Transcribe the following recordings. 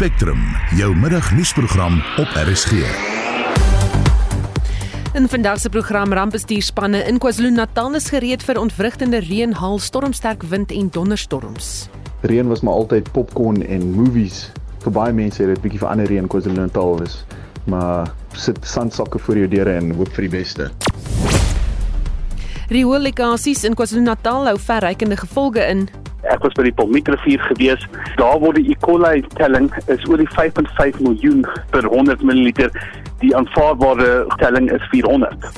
Spectrum, jou middagnuusprogram op RSG. In vandag se program rampbestuurspanne in KwaZulu-Natal is gereed vir ontwrigtende reën, haal, stormsterk wind en donderstorms. Reën was maar altyd popcorn en movies. Vir baie mense het dit bietjie verander hier in KwaZulu-Natal is. Maar sit sandsakke voor jou deure en hoop vir die beste. Rioollekkasies in KwaZulu-Natal hou verrykende gevolge in. Ek was by die Pomietrivier gewees. Daar word die E. coli telling is oor die 5.5 miljoen per 100 ml. Die aanvaarbare telling is 400.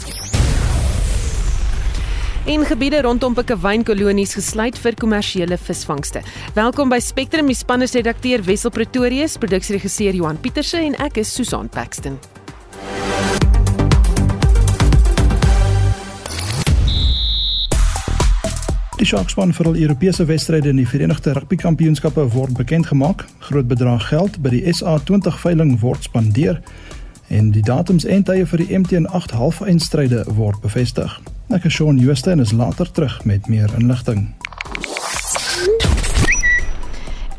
En gebiede rondom pikkewynkoloniees gesluit vir kommersiële visvangste. Welkom by Spectrum, die span is redakteur Wessel Pretorius, produksieregisseur Johan Pieterse en ek is Susan Paxton. Die Sharkspan vir al Europese wedstryde in die Verenigde Rugby Kampioenskappe word bekend gemaak. Groot bedrag geld by die SA20 veiling word spandeer en die datums en tye vir die MT8 halfeindstryde word bevestig. Ek is Shaun Jooste en is later terug met meer inligting.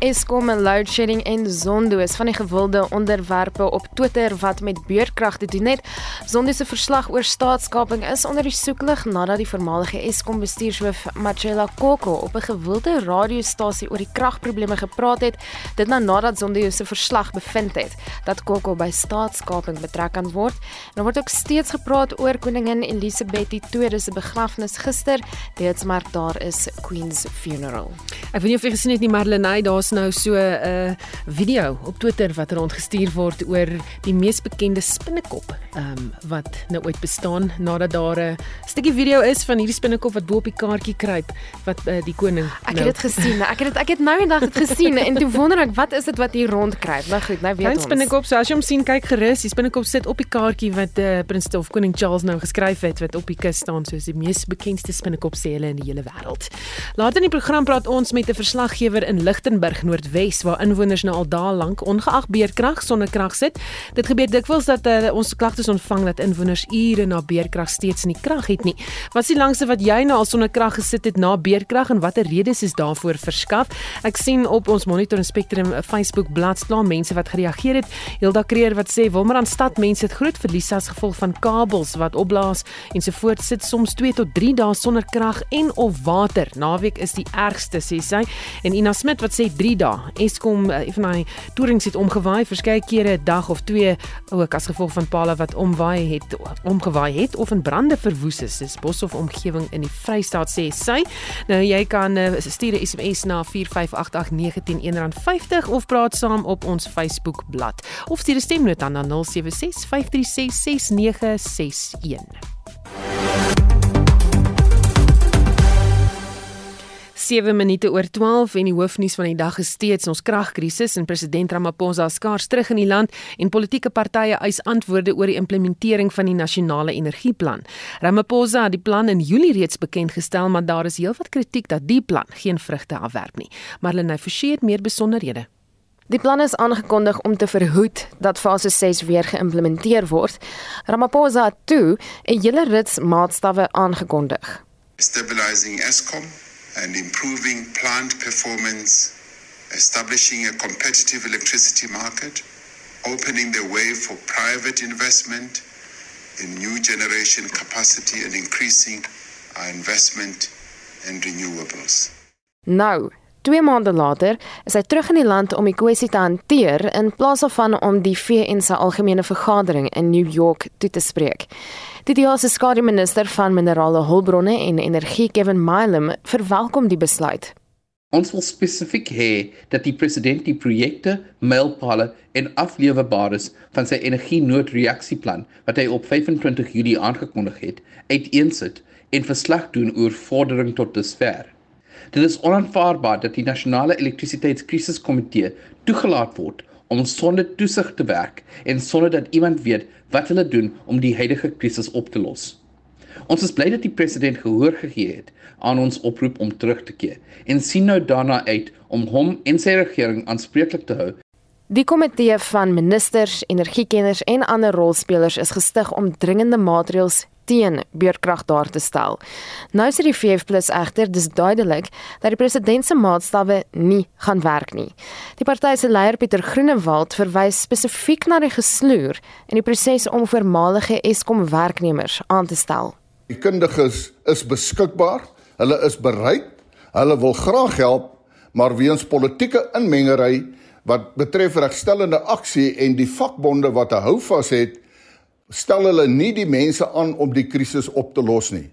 Eskom en load shedding en Zondo is van die gewilde onderwerpe op Twitter wat met beurtkrag te doen het. Zondo se verslag oor staatskaping is onder die soeklig nadat die voormalige Eskom bestuurshoof Machela Koko op 'n gewilde radiostasie oor die kragprobleme gepraat het. Dit na nadat Zondo se verslag bevind het dat Koko by staatskaping betrek kan word. En daar word ook steeds gepraat oor koningin Elizabeth II se begrafnis gister. Dit maar daar is Queen's funeral. Ek weet nie of jy gesien het nie Marlenae, daar's nou so 'n uh, video op Twitter wat rondgestuur word oor die mees bekende spinnekop um, wat nou ooit bestaan nadat daar 'n stukkie video is van hierdie spinnekop wat bo op die kaartjie kruip wat uh, die koning Ek nou, het dit gesien. Ek het dit ek het nou eendag dit gesien en toe wonder ek wat is dit wat hier rondkruip. Nou goed, nou weet Klein ons. spinnekop, so as jy hom sien, kyk gerus. Die spinnekop sit op die kaartjie wat uh, Prins of Koning Charles nou geskryf het wat op die kus staan soos die mees bekendste spinnekop sê hulle in die hele wêreld. Later in die program praat ons met 'n verslaggewer in Lichtenburg Noordwes waar inwoners nou al dae lank ongeag beerkrag sonder krag sit. Dit gebeur dikwels dat uh, ons klagtes ontvang dat inwoners ure na beerkrag steeds nie krag het nie. Wat is die langste wat jy nou al sonder krag gesit het na beerkrag en watter redes is daarvoor verskaf? Ek sien op ons Monitor en Spectrum Facebook bladsy mense wat gereageer het. Hilda Kreer wat sê Wilmerandstad mense het groot verliese as gevolg van kabels wat opblaas ensovoorts sit soms 2 tot 3 dae sonder krag en of water. Naweek is die ergste sê sy. En Ina Smit wat sê 3 dae. Eskom uh, van my toerings het omgewaai verskeie kere 'n dag of 2 ook as gevolg van pale wat omwaai het omgewaai het of in brande verwoes is. Dis Boshoff omgewing in die Vrystaat sê sy. Nou jy kan uh, stuur 'n SMS na 4588910 R50 of praat saam op ons Facebook bladsy of stuur 'n stemnota na 076 536 6961. 7 minute oor 12 en die hoofnuus van die dag is steeds ons kragkrisis en president Ramaphosa skaars terug in die land en politieke partye eis antwoorde oor die implementering van die nasionale energieplan. Ramaphosa het die plan in Julie reeds bekend gestel, maar daar is heelwat kritiek dat die plan geen vrugte afwerp nie. Marlene Forsie het meer besonderhede. Die plan is aangekondig om te verhoed dat fase 6 weer geïmplementeer word. Ramaphosa het toe 'n hele rits maatstawwe aangekondig. stabilizing ESCOM and improving plant performance, establishing a competitive electricity market, opening the way for private investment in new generation capacity and increasing our investment in renewables. Nou, 2 maande later is hy terug in die land om die kwessie te hanteer in plaas daarvan om die VN se algemene vergadering in New York toe te spreek. Die DA se skademinister van minerale hulpbronne en energie, Kevin Milam, verwelkom die besluit. Ons wil spesifiek hê dat die president die projekte, mylpale en aflewebares van sy energienoodreaksieplan wat hy op 25 Julie aangekondig het, uiteensit en verslag doen oor vordering tot dusver. Dit is onaanvaarbaar dat die nasionale elektrisiteitskrisis-komitee toegelaat word om sonder toesig te werk en sonder dat iemand weet wat hulle doen om die huidige krisis op te los. Ons is bly dat die president gehoor gegee het aan ons oproep om terug te keer en sien nou daarna uit om hom en sy regering aanspreeklik te hou Die komitee van ministers, energiekenners en ander rolspelers is gestig om dringende maatreëls teen beurtkrag daar te stel. Nou sê die VF+ egter dis duidelik dat die president se maatstawwe nie gaan werk nie. Die party se leier Pieter Groenewald verwys spesifiek na die gesloer in die proses om voormalige Eskom werknemers aan te stel. Die kundiges is beskikbaar, hulle is bereid, hulle wil graag help, maar weens politieke inmengery wat betref regstellende aksie en die vakbonde wat 'n houvas het, stel hulle nie die mense aan om die krisis op te los nie.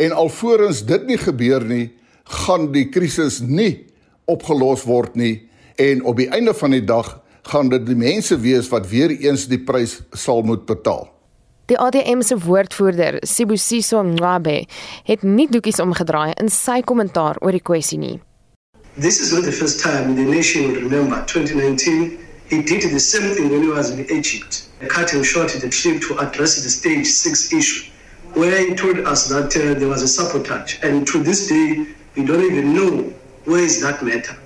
En alvorens dit nie gebeur nie, gaan die krisis nie opgelos word nie en op die einde van die dag gaan dit die mense wees wat weer eens die prys sal moet betaal. Die ADM se woordvoerder, Sibusiso Mncwabe, het nie doekies omgedraai in sy kommentaar oor die kwessie nie. This is not the first time the nation will remember 2019 he did the same thing when he was in Egypt. Cut him short the trip to address the stage 6 issue where he told us that uh, there was a sabotage and to this day we don't even know where is that matter.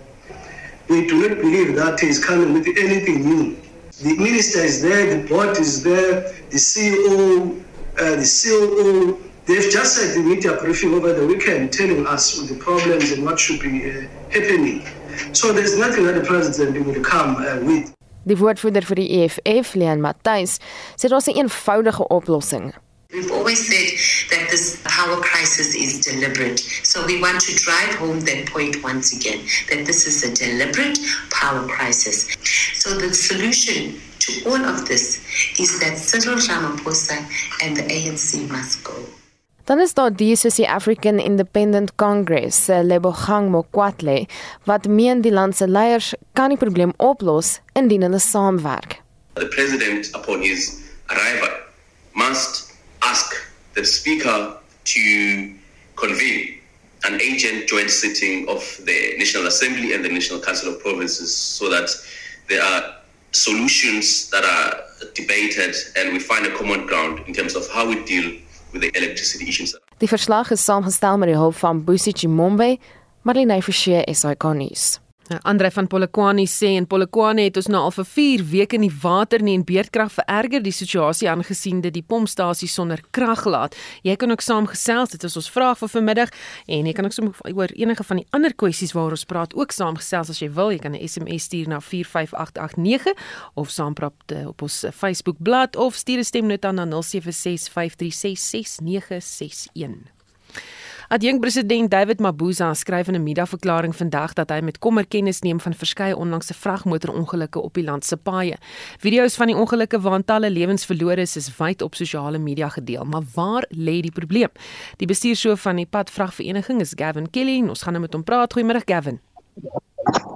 We do not believe that he is coming with anything new. The minister is there, the board is there, the CEO, uh, the COO, They've just had the media briefing over the weekend telling us the problems and what should be uh, happening. So there's nothing that the president will come uh, with. Die woordvoerder vir die EFF, Leon Matthys, sê daar's 'n eenvoudige oplossing. We've always said that this power crisis is deliberate. So we want to drive home that point once again that this is a deliberate power crisis. So the solution to all of this is that Cyril Ramaphosa and the ANC must go. Dan is daar die soos die African Independent Congress, uh, Lebogang Mokwatle, wat meen die land se leiers kan die probleem oplos indien hulle saamwerk. The president upon his arrival must ask the speaker to convene an agent joint sitting of the National Assembly and the National Council of Provinces so that there are solutions that are debated and we find a common ground in terms of how we deal with the electricity issues. Die verslag is saamgestel met die hulp van Busi Chimombe, Marlene Forsie, SAK nuus. Andre van Polokwane sê en Polokwane het ons nou al vir 4 weke nie water nie en beerdkrag vererger die situasie aangesien dit die pompstasie sonder krag laat. Jy kan ook saamgesels, dit is ons vraag vir vanmiddag en jy kan ook sommer oor enige van die ander kwessies waaroor ons praat ook saamgesels as jy wil. Jy kan 'n SMS stuur na 45889 of saampraat eh, op ons Facebook bladsy of stuur 'n stemnota na 0765366961. Adjunk president David Mabuza skryf in 'n media-verklaring vandag dat hy met kommer kennis neem van verskeie onlangse vragmotorongelukke op die land se paaie. Video's van die ongelukke waarin talle lewens verlore is, is wyd op sosiale media gedeel, maar waar lê die probleem? Die bestuurshoof van die Padvragvereniging is Gavin Kelly en ons gaan nou met hom praat. Goeiemôre Gavin.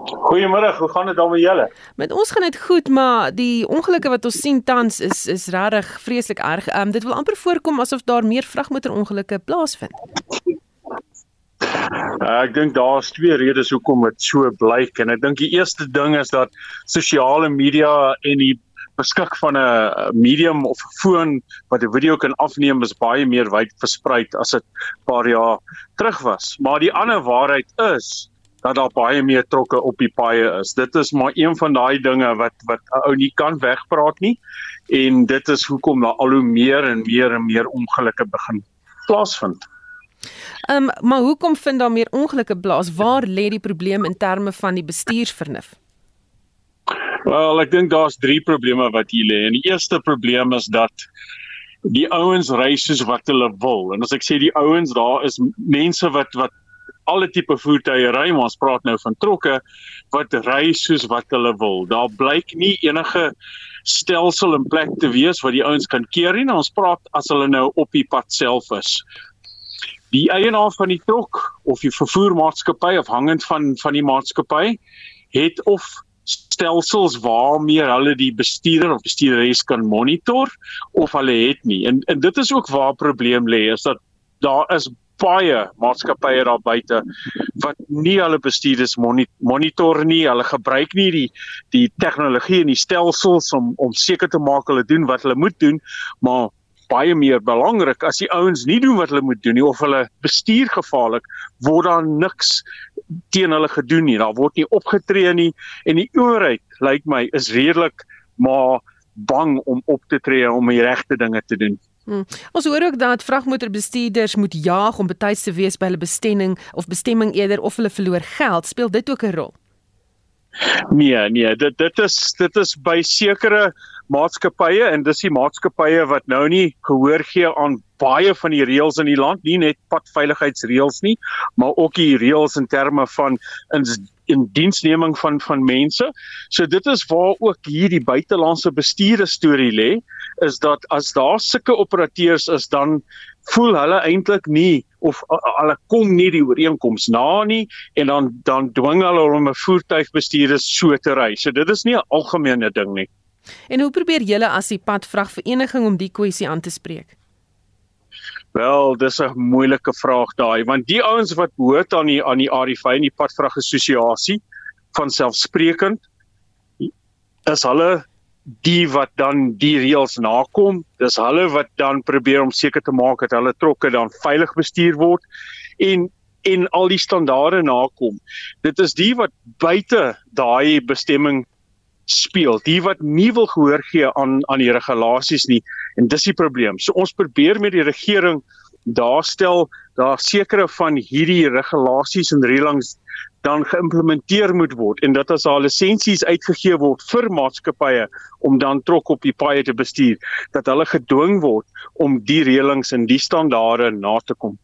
Goeiemôre, hoe gaan dit dan met julle? Met ons gaan dit goed, maar die ongelukke wat ons sien tans is is regtig vreeslik erg. Ehm um, dit wil amper voorkom asof daar meer vragmotorongelukke plaasvind. Uh, ek dink daar's twee redes hoekom dit so blyk en ek dink die eerste ding is dat sosiale media en die beskik van 'n medium of 'n foon wat 'n video kan afneem is baie meer wyd versprei as dit 'n paar jaar terug was. Maar die ander waarheid is dat daar baie meer trokke op die paaie is. Dit is maar een van daai dinge wat wat 'n ou nie kan wegpraat nie en dit is hoekom daar al hoe meer en meer en meer ongelukke begin plaasvind. Ehm um, maar hoekom vind daar meer ongelukke plaas? Waar lê die probleem in terme van die bestuursvernuf? Wel, ek dink daar's drie probleme wat hier lê. En die eerste probleem is dat die ouens ry soos wat hulle wil. En as ek sê die ouens, daar is mense wat wat alle tipe voertuie ry, maar ons praat nou van trokke wat ry soos wat hulle wil. Daar blyk nie enige stelsel in plek te wees wat die ouens kan keer nie. Ons praat as hulle nou op die pad self is die eienaar van die trok of die vervoermaatskappy afhangend van van die maatskappy het of stelsels waarmee hulle die bestuurder of bestuurderes kan monitor of hulle het nie. En en dit is ook waar probleem lê is dat daar is baie maatskappye daar buite wat nie hulle bestuurders monitor nie. Hulle gebruik nie die die tegnologie en die stelsels om om seker te maak hulle doen wat hulle moet doen maar baie meer belangrik as die ouens nie doen wat hulle moet doen nie of hulle bestuur gevaarlik word daar niks teen hulle gedoen nie. Daar word nie opgetree nie en die owerheid lyk my is redelik maar bang om op te tree om die regte dinge te doen. Hmm. Ons hoor ook dat vragmotorbestuurders moet jaag om betyds te wees by hulle bestemming of bestemming eerder of hulle verloor geld. Speel dit ook 'n rol? Nee, nee, dit dit is dit is by sekere maatskappye en dis die maatskappye wat nou nie gehoor gee aan baie van die reëls in die land, nie net padveiligheidsreëls nie, maar ook die reëls in terme van in in diensneming van van mense. So dit is waar ook hierdie buitelandse bestuurde storie lê, is dat as daar sulke operateurs is dan voel hulle eintlik nie of hulle kom nie die ooreenkoms na nie en dan dan dwing hulle om 'n voertuigbestuurder so te ry. So dit is nie 'n algemene ding nie. En hoe probeer julle as die padvragvereniging om die kwessie aan te spreek? Wel, dis 'n moeilike vraag daai, want die ouens wat behoort aan die aan die ARIV en die padvrag assosiasie van selfsprekend is hulle die wat dan die reëls nakom. Dis hulle wat dan probeer om seker te maak dat hulle trokke dan veilig bestuur word en en al die standaarde nakom. Dit is die wat buite daai bestemming speel, die wat nie wil gehoor gee aan aan die regulasies nie en dis die probleem. So ons probeer met die regering daar stel daar sekere van hierdie regulasies en reëlings dan geïmplementeer moet word en dat as daar lisensies uitgegee word vir maatskappye om dan trok op die paaie te bestuur dat hulle gedwing word om die reëlings en die standaarde na te kom.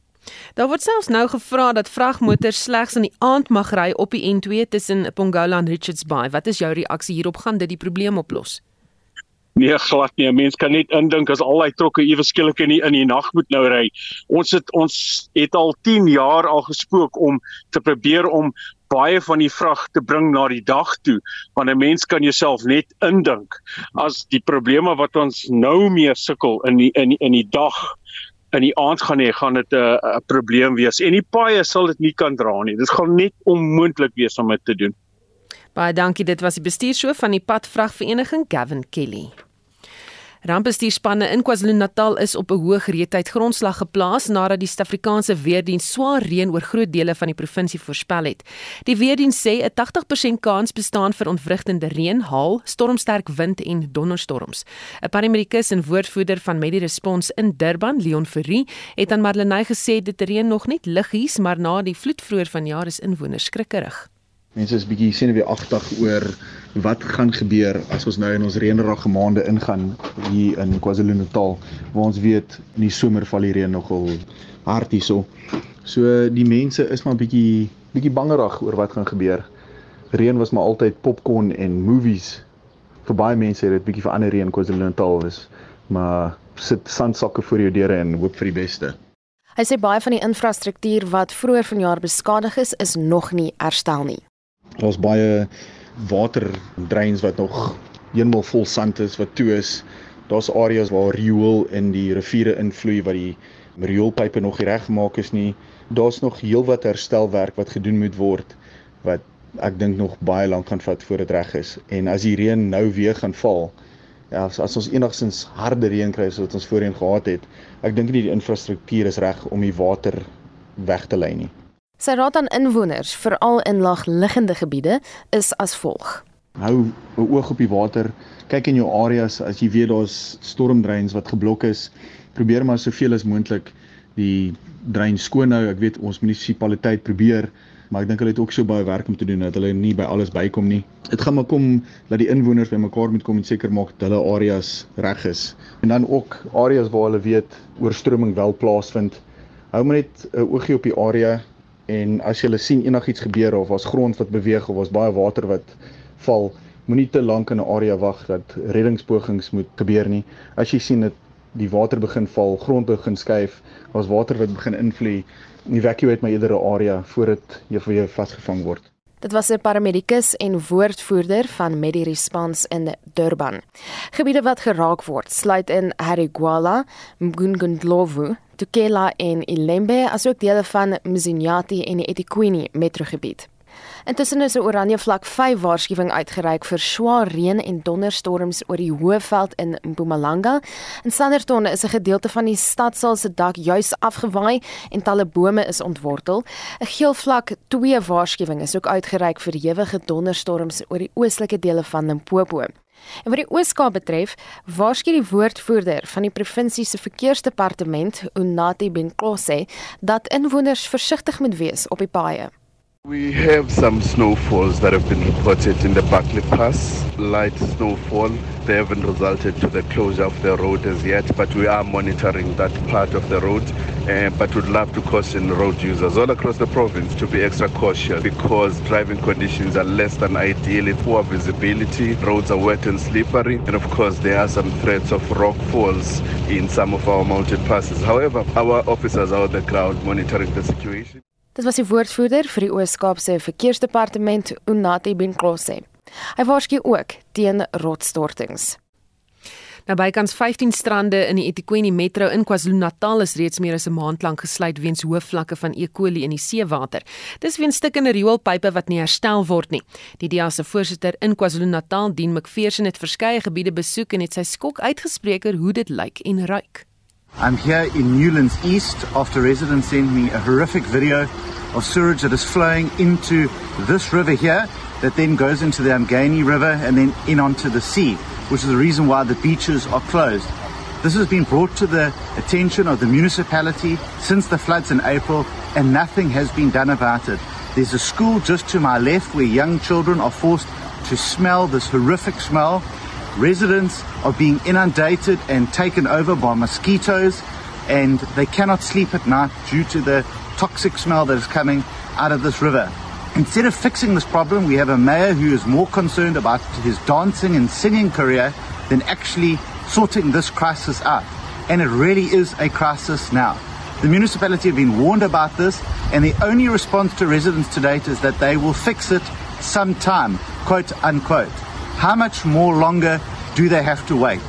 Daar word selfs nou gevra dat vragmotors slegs in die aand mag ry op die N2 tussen Pongola en Richards Bay. Wat is jou reaksie hierop? Gaan dit die probleem oplos? Nee, glad nie. 'n Mens kan net indink as al daai trokke ewe skielik in die in die nag moet nou ry. Ons het ons het al 10 jaar al gespook om te probeer om baie van die vrag te bring na die dag toe, want 'n mens kan jouself net indink as die probleme wat ons nou mee sukkel in die, in die, in die dag in die aand gaan hê, gaan dit 'n 'n probleem wees en die paaie sal dit nie kan dra nie. Dit gaan net onmoontlik wees om dit te doen. Baie dankie. Dit was die bestuurshoof van die Padvragvereniging, Gavin Kelly. Rampbestuurspanne in KwaZulu-Natal is op 'n hoë gereedheid grondslag geplaas nadat die Suid-Afrikaanse weerdiens swaar reën oor groot dele van die provinsie voorspel het. Die weerdiens sê 'n 80% kans bestaan vir ontwrigtende reën, haal, stormsterk wind en donderstorms. 'n Paramedikus en woordvoerder van Medirespons in Durban, Leon Ferrie, het aan Marlenae gesê dit reën nog net liggies, maar na die vloed vroeër vanjaar is inwoners skrikkerig. Mense is bietjie senuweeagtig oor wat gaan gebeur as ons nou in ons reënerige maande ingaan hier in KwaZulu-Natal waar ons weet in die somer val die reën nogal hard hierso. So die mense is maar bietjie bietjie bangerig oor wat gaan gebeur. Reën was maar altyd popcorn en movies. Vir baie mense het dit bietjie verander hier in KwaZulu-Natal is. Maar sit sandsakke voor jou deure en hoop vir die beste. Hy sê baie van die infrastruktuur wat vroeër vanjaar beskadig is, is nog nie herstel nie. Daar's baie waterdreins wat nog heeltemal vol sand is wat toe is. Daar's areas waar riool in die riviere invloei wat die rioolpype nog nie reggemaak is nie. Daar's nog heelwat herstelwerk wat gedoen moet word wat ek dink nog baie lank gaan vat voor dit reg is. En as die reën nou weer gaan val, ja, as, as ons enigstens harde reën kry soos wat ons voorheen gehad het, ek dink nie die infrastruktuur is reg om die water weg te lei nie. Sy raad aan inwoners, veral in laagliggende gebiede, is as volg: Hou 'n oog op die water, kyk in jou areas as jy weet daar's stormdreins wat geblok is, probeer maar soveel as moontlik die drein skoon hou. Ek weet ons munisipaliteit probeer, maar ek dink hulle het ook so baie werk om te doen dat hulle nie by alles bykom nie. Dit gaan maar kom dat die inwoners bymekaar moet kom en seker maak dat hulle areas reg is. En dan ook areas waar hulle weet oorstroming wel plaasvind. Hou maar net 'n oogie op die area en as jy sien enigiets gebeur of as grond wat beweeg of as baie water wat val, moenie te lank in 'n area wag dat reddingspogings moet gebeur nie. As jy sien dat die water begin val, grond begin skuif, as water wat begin invloei, evacuate my eerder 'n area voordat jy vir jou vasgevang word. Dit was 'n paramedikus en woordvoerder van Mediresponse in Durban. Gebiede wat geraak word, sluit in Harigwala, Mgungundlovu, Tukela en Ilembe, asook dele van Mzinyati en die eThekwini metrogebied. Intussen is 'n oranje vlak 5 waarskuwing uitgereik vir swaar reën en donderstorms oor die Hoëveld in Mpumalanga. In Sanderton is 'n gedeelte van die stadsaal se dak juis afgewaai en talle bome is ontwortel. 'n Geel vlak 2 waarskuwing is ook uitgereik vir ewige donderstorms oor die oostelike dele van Limpopo. En wat die Oos-Kaap betref, waarsku die woordvoerder van die provinsie se verkeersdepartement, Unati Benklose, dat inwoners versigtig moet wees op die paaie. We have some snowfalls that have been reported in the Buckley Pass. Light snowfall. They haven't resulted to the closure of the road as yet, but we are monitoring that part of the road. Uh, but would love to caution road users all across the province to be extra cautious because driving conditions are less than ideal. Poor visibility, roads are wet and slippery, and of course there are some threats of rock falls in some of our mountain passes. However, our officers are on the ground monitoring the situation. Dit was die woordvoerder vir die Oos-Kaapse Verkeersdepartement, Unati Benklose. Hy waarsku ook teen rotsstortings. Nou bykans 15 strande in die eThekwini Metro in KwaZulu-Natal is reeds meer as 'n maand lank gesluit weens hoë vlakke van E. coli in die seewater. Dis weens stukkende rioolpype wat nie herstel word nie. Die DEA se voorsitter in KwaZulu-Natal, Dean McPherson, het verskeie gebiede besoek en het sy skok uitgespreek oor hoe dit lyk en ruik. I'm here in Newlands East after residents sent me a horrific video of sewage that is flowing into this river here that then goes into the Amgani River and then in onto the sea, which is the reason why the beaches are closed. This has been brought to the attention of the municipality since the floods in April and nothing has been done about it. There's a school just to my left where young children are forced to smell this horrific smell residents are being inundated and taken over by mosquitoes and they cannot sleep at night due to the toxic smell that is coming out of this river. Instead of fixing this problem, we have a mayor who is more concerned about his dancing and singing career than actually sorting this crisis out. And it really is a crisis now. The municipality have been warned about this, and the only response to residents to date is that they will fix it sometime, quote unquote. How much more longer do they have to wait?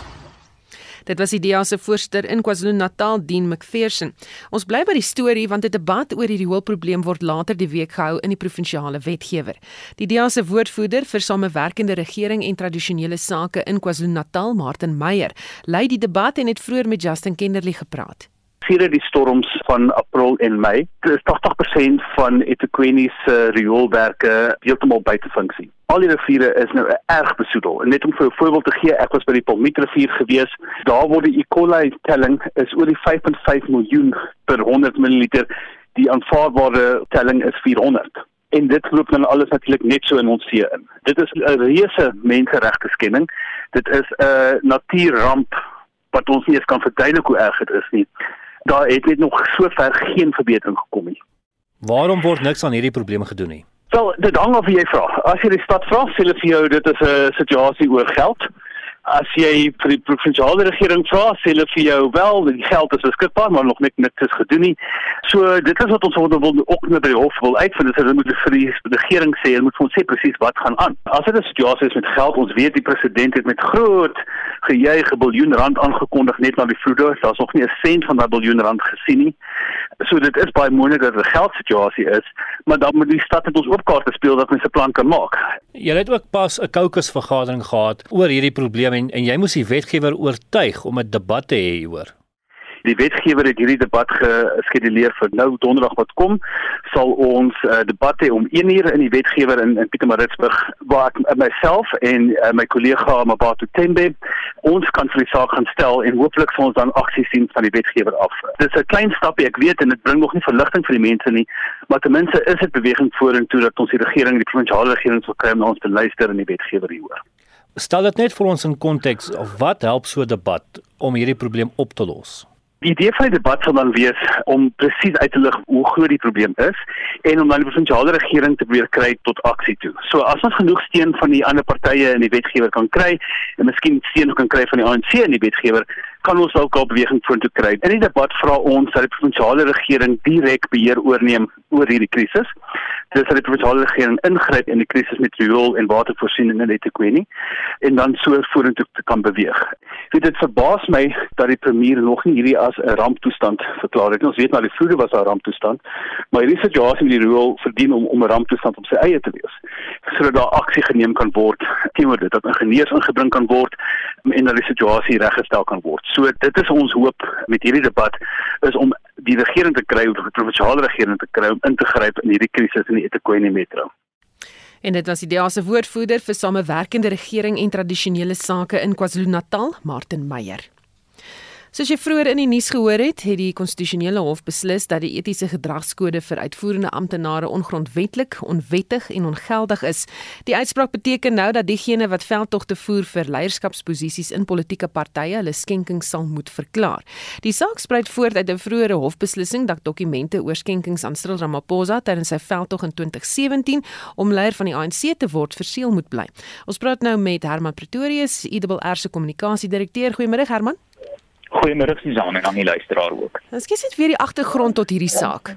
Dit was die DEA se voorsteur in KwaZulu-Natal, Dean McPherson. Ons bly by die storie want 'n debat oor hierdie rioolprobleem word later die week gehou in die provinsiale wetgewer. Die DEA se woordvoerder vir samewerkende regering en tradisionele sake in KwaZulu-Natal, Martin Meyer, lei die debat en het vroeër met Justin Kennerly gepraat sedert die storms van April en Mei, is 80% van eThekwini se rioolwerke heeltemal buite funksie. Al die riviere is nou erg besoedel. En net om vir 'n voorbeeld te gee, ek was by die Palmietrivier gewees. Daar word die E. coli telling is oor die 5.5 miljoen per 100 ml. Die aanvaarbare telling is 400 en dit loop dan alles natuurlik net so in ons see in. Dit is 'n reuse menseregte skending. Dit is 'n natuurramp wat ons nie eens kan verduidelik hoe erg dit is nie daar het net nog sover geen verbetering gekom nie. Waarom word niks aan hierdie probleme gedoen nie? Wel, dit hang af wie jy vra. As jy die stad vra, sê hulle vir jou dit is 'n situasie oor geld as jy vir die provinsiale regering vra, sê hulle vir jou wel, die geld is beskikbaar, maar nog net niks is gedoen nie. So dit is wat ons wil wil ook net by die hof wil uitvind, is hulle moet vir die regering sê, hulle moet vir ons sê presies wat gaan aan. As dit 'n situasie is met geld, ons weet die president het met groot gejuig 'n biljoen rand aangekondig net na die vloede. Daar's nog nie 'n sent van daardie biljoen rand gesien nie. So dit is baie moontlik dat 'n geldsituasie is, maar dan moet die stad met ons oopkaarte speel dat mense 'n plan kan maak. Jy het ook pas 'n caucus vergadering gehad oor hierdie probleme en en jy moes die wetgewer oortuig om 'n debat te hê hieroor. Die wetgewer het hierdie debat geskeduleer vir nou donderdag wat kom. Sal ons 'n uh, debat hê om 1 uur in die wetgewer in, in Pietermaritzburg waar ek myself en uh, my kollega Mabato Tembe ons kan vir die saak gaan stel en hooplik sal ons dan aksie sien van die wetgewer af. Dit is 'n klein stapie ek weet en dit bring nog nie verligting vir die mense nie, maar ten minste is dit beweging vorentoe dat ons die regering, die provinsiale regering sal kry om ons te luister in die wetgewer hieroor. Stel dit net vir ons in konteks of wat help so 'n debat om hierdie probleem op te los? Die idee van die debat sal dan wees om presies uit te lig hoe groot die probleem is en om dan die provinsiale regering te probeer kry tot aksie toe. So as ons genoeg steun van die ander partye in die wetgewer kan kry en miskien steun kan kry van die ANC in die wetgewer, kan ons ook al beweging vorentoe kry. In die debat vra ons dat die provinsiale regering direk beheer oorneem oor hierdie krisis. Dis dat die provinsiale regering ingryp in die krisis met riool en watervoorsiening in Etequini en dan so vorentoe kan beweeg. Weet dit verbaas my dat die premier nog nie hierdie as 'n ramptoestand verklaar het. Ons weet nou die vloede was 'n ramptoestand, maar hierdie situasie met die riool verdien om om 'n ramptoestand op sy eie te wees. Sodat daar aksie geneem kan word teenoor dit, dat ingenieurs ingebring kan word en dat die situasie reggestel kan word. So dit is ons hoop met hierdie debat is om die regering te kry of die provinsiale regering te kry om in te gryp in hierdie krisis in die Etiquette metro. En dit was die DEA se woordvoerder vir samewerkende regering en tradisionele sake in KwaZulu-Natal, Martin Meyer. Soos jy vroeër in die nuus gehoor het, het die konstitusionele hof beslis dat die etiese gedragskode vir uitvoerende amptenare ongrondwettig, onwettig en ongeldig is. Die uitspraak beteken nou dat diegene wat veldtogte voer vir leierskapsposisies in politieke partye hulle skenkings sal moet verklaar. Die saak spruit voort uit 'n vroeëre hofbeslissing dat dokumente oor skenkings aan Cyril Ramaphosa tydens sy veldtog in 2017 om leier van die ANC te word verseël moet bly. Ons praat nou met Herman Pretorius, IWR se kommunikasiedirekteur. Goeiemôre Herman. Goeiemôre Susan en aan die luisteraar ook. Kyk net weer die agtergrond tot hierdie saak.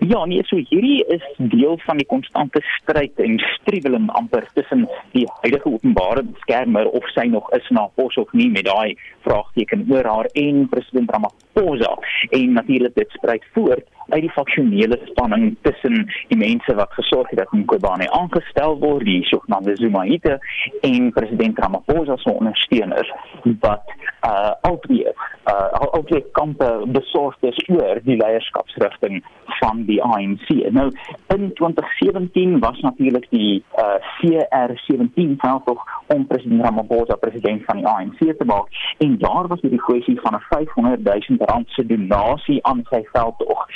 Ja, nee, so hierdie is deel van die konstante stryd en striweling amper tussen die huidige openbare beskermer of sy nog is na pos of nie met daai vraagteken oor haar en president Ramaphosa en natuurlik dit spruit voort uit die faksionele spanning tussen die mense wat gesorg het dat Mkhwebane aangestel word, die sogenaamde Zumaite en president Ramaphosa se ondersteuners wat uh albei uh albei kampe besorgd is oor die leierskapsrigting van die ANC. Nou in 2017 was natuurlik die uh CR17 veldtog om president Ramaphosa president van die ANC te maak en daar was hierdie kwessie van 'n 500 000 rand se donasie aan sy veldtog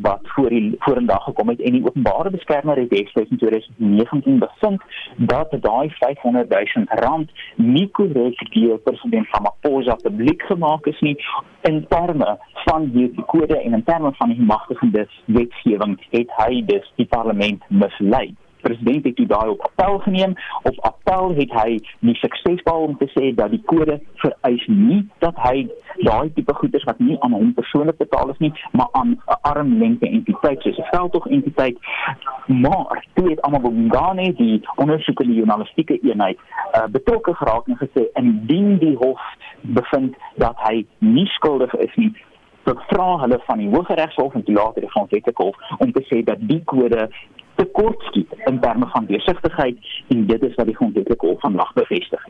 wat voor die vorendag gekom het. En die openbare beskermer het destyds in 2019 bevind dat daai 500 000 rand nie korrek deur president Ramaphosa publiek gemaak is nie in terme van hierdie kode en in terme van die magtigende wetgewing het hy dus die parlement mislei president het daai op appel geneem. Op appel het hy nie suksesvol om te sê dat die kode vereis nie dat hy daai tipe goederes wat nie aan hom persoonlik betaal is nie, maar aan 'n armlengte entiteit soos 'n veldtog entiteit. Maar toe het almal Bongane die ondersoekende journalistieke eenheid uh, betrokke geraak en gesê indien die hof bevind dat hy nie skuldig is nie dat vra hulle van die Hooggeregshof en die later die Grondwetlike Hof om te sê dat die kode tekortskiet in terme van deursigtigheid en dit is wat die grondwetlike hof vandag bevestig.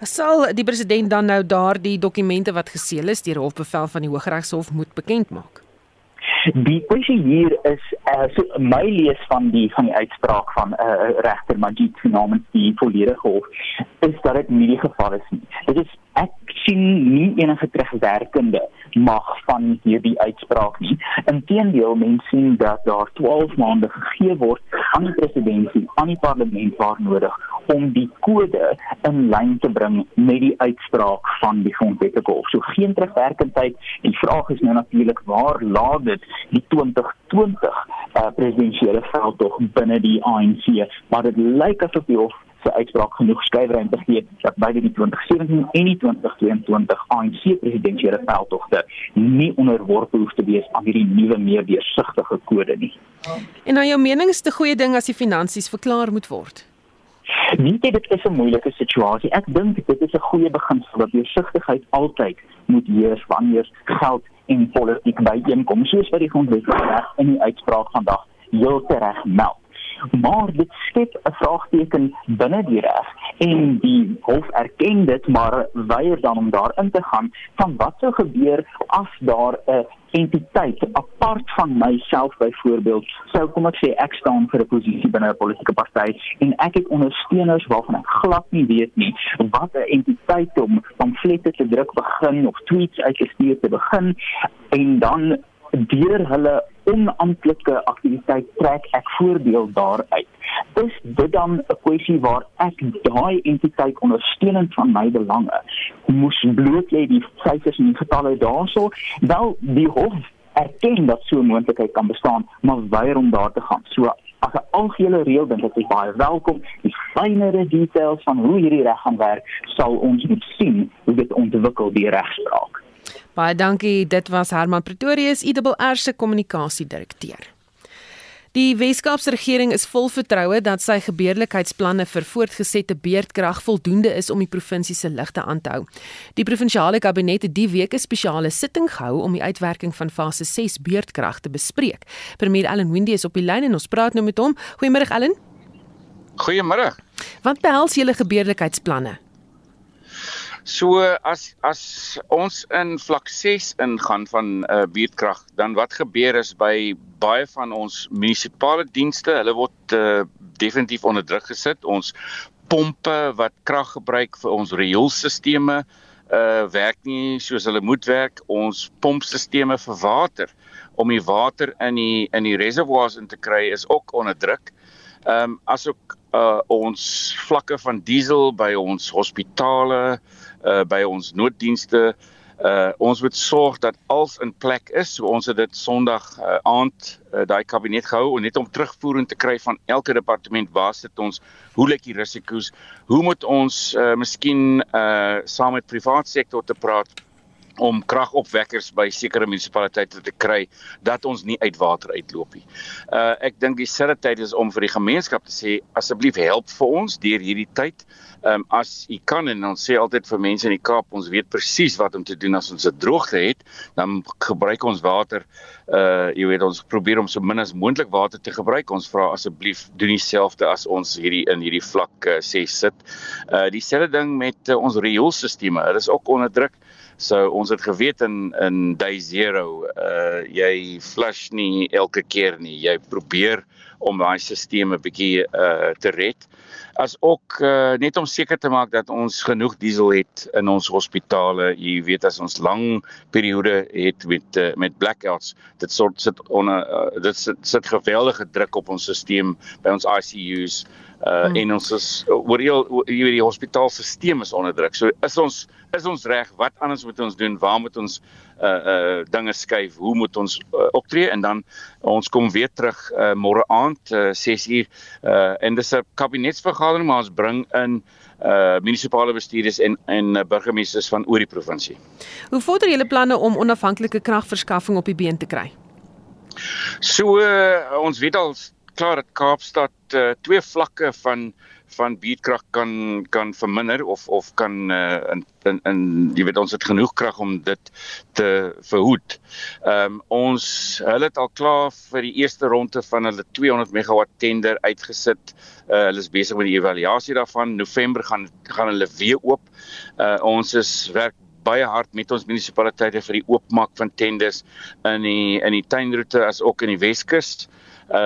Sal die president dan nou daardie dokumente wat geseël is deur hofbevel van die Hooggeregshof moet bekend maak? Die kwessie hier is uh, so my lees van die van die uitspraak van 'n uh, regter Majid namens die volledige hof is dat dit nie die geval is nie. Dit is ek sien nie enige terugwerkende mag van hierdie uitspraak nie. Inteendeel, mense sien dat daar 12 maande gegee word aan die presidentsie, aan die parlement waar nodig om die kode in lyn te bring met die uitspraak van die grondwetlike hof. So geen terugwerkendheid. Die vraag is nou natuurlik waar laat dit die 2020 uh, presidentsiële veldtog binne die ANC, maar dit lyk asof die hof se uitspraak genoeg skryfruimte gee dat beide die 2017 en die 2022 ANC presidentsiële veldtogte nie onderworpe hoef te wees aan hierdie nuwe meer deursigtige kode nie. En nou jou mening is 'n goeie ding as die finansies verklaar moet word. Nie dit is 'n moeilike situasie. Ek dink dit is 'n goeie beginsel dat deursigtigheid altyd moet heers wanneer geld en politiek byeenkom soos wat die grondwet in die uitspraak vandag heel reg meld maar dit skep 'n vraagteken binne die reg. En die hof erken dit maar weier dan om daarin te gaan van wat sou gebeur as daar 'n entiteit apart van myself byvoorbeeld sou kom ek sê ek staan vir 'n posisie binne 'n politieke party en ek het ondersteuners waarvan ek glad nie weet nie wat 'n entiteit om pamflette te druk begin of tweets uit te stuur te begin en dan deur hulle onamptelike aktiwiteit trek ek voordeel daaruit. Is dit dan 'n kwessie waar ek daai entiteit ondersteunend van my belange moes bloot lê die syfers en die getalle daarso? Wel, die hof erken dat so 'n moontlikheid kan bestaan, maar weier om daar te gaan. So as 'n algehele reël dink ek is baie welkom. Die fynere details van hoe hierdie reg gaan werk, sal ons moet sien hoe dit ontwikkel die regspraak. Baie dankie. Dit was Herman Pretorius, IWR se kommunikasiedirekteur. Die Weskaapse regering is vol vertroue dat sy gebeurlikheidsplanne vir voortgesette beerdkrag voldoende is om die provinsie se ligte aan te hou. Die provinsiale kabinet het die week 'n spesiale sitting gehou om die uitwerking van fase 6 beerdkrag te bespreek. Premier Allan Windey is op die lyn en ons praat nou met hom. Goeiemôre Allan. Goeiemôre. Wat behels julle gebeurlikheidsplanne? So as as ons in vlak 6 ingaan van uh, buurtkrag, dan wat gebeur is by baie van ons munisipale dienste, hulle word uh, definitief onder druk gesit. Ons pompe wat krag gebruik vir ons rioolstelsels uh werk nie soos hulle moet werk. Ons pompstelsels vir water om die water in die in die reservoirs in te kry is ook onder druk. Ehm um, asook uh ons vlakke van diesel by ons hospitale, uh by ons nooddienste. Uh ons moet sorg dat alles in plek is. So ons het dit Sondag uh, aand uh, daai kabinet gehou en net om terugvoering te kry van elke departement waar sit ons, hoe lyk die risiko's, hoe moet ons uh miskien uh saam met privaat sektor te praat om kragopwekkers by sekere munisipaliteite te kry dat ons nie uit water uitloop nie. Uh ek dink dieselfde tyd is om vir die gemeenskap te sê asseblief help vir ons deur hierdie tyd. Ehm um, as u kan en ons sê altyd vir mense in die Kaap, ons weet presies wat om te doen as ons 'n droogte het, dan gebruik ons water uh jy weet ons probeer om so min as moontlik water te gebruik. Ons vra asseblief doen dieselfde as ons hierdie in hierdie vlak uh, 6 sit. Uh dieselfde ding met uh, ons rioolstelsels. Dit is ook onder druk. So ons het geweet in in day 0 uh jy flush nie elke keer nie. Jy probeer om daai stelsel 'n bietjie uh te red. As ook uh net om seker te maak dat ons genoeg diesel het in ons hospitale. Jy weet as ons lang periode het met uh, met blackouts, dit sort sit onder uh, dit sit, sit geweldige druk op ons stelsel by ons ICU's uh hmm. en ons is oor heel jy weet die hospitaalstelsel is onder druk. So is ons is ons reg? Wat anders moet ons doen? Waar moet ons uh uh dinge skuif? Hoe moet ons uh, optree? En dan ons kom weer terug uh môre aand uh 6uur uh en dis 'n kabinetsvergadering maar ons bring in uh munisipale bestuurders en en uh, burgemeesters van oor die provinsie. Hoe vorder julle planne om onafhanklike kragverskaffing op die been te kry? So uh, ons weet al klaar dat Kaapstad uh, twee vlakke van van beedkrag kan kan verminder of of kan uh, in, in in jy weet ons het genoeg krag om dit te verhoed. Ehm um, ons hulle het al klaar vir die eerste ronde van hulle 200 megawatt tender uitgesit. Uh, hulle is besig met die evaluasie daarvan. November gaan gaan hulle weer oop. Uh, ons is werk baie hard met ons munisipaliteite vir die oopmaak van tenders in die in die tuinroete as ook in die Weskus uh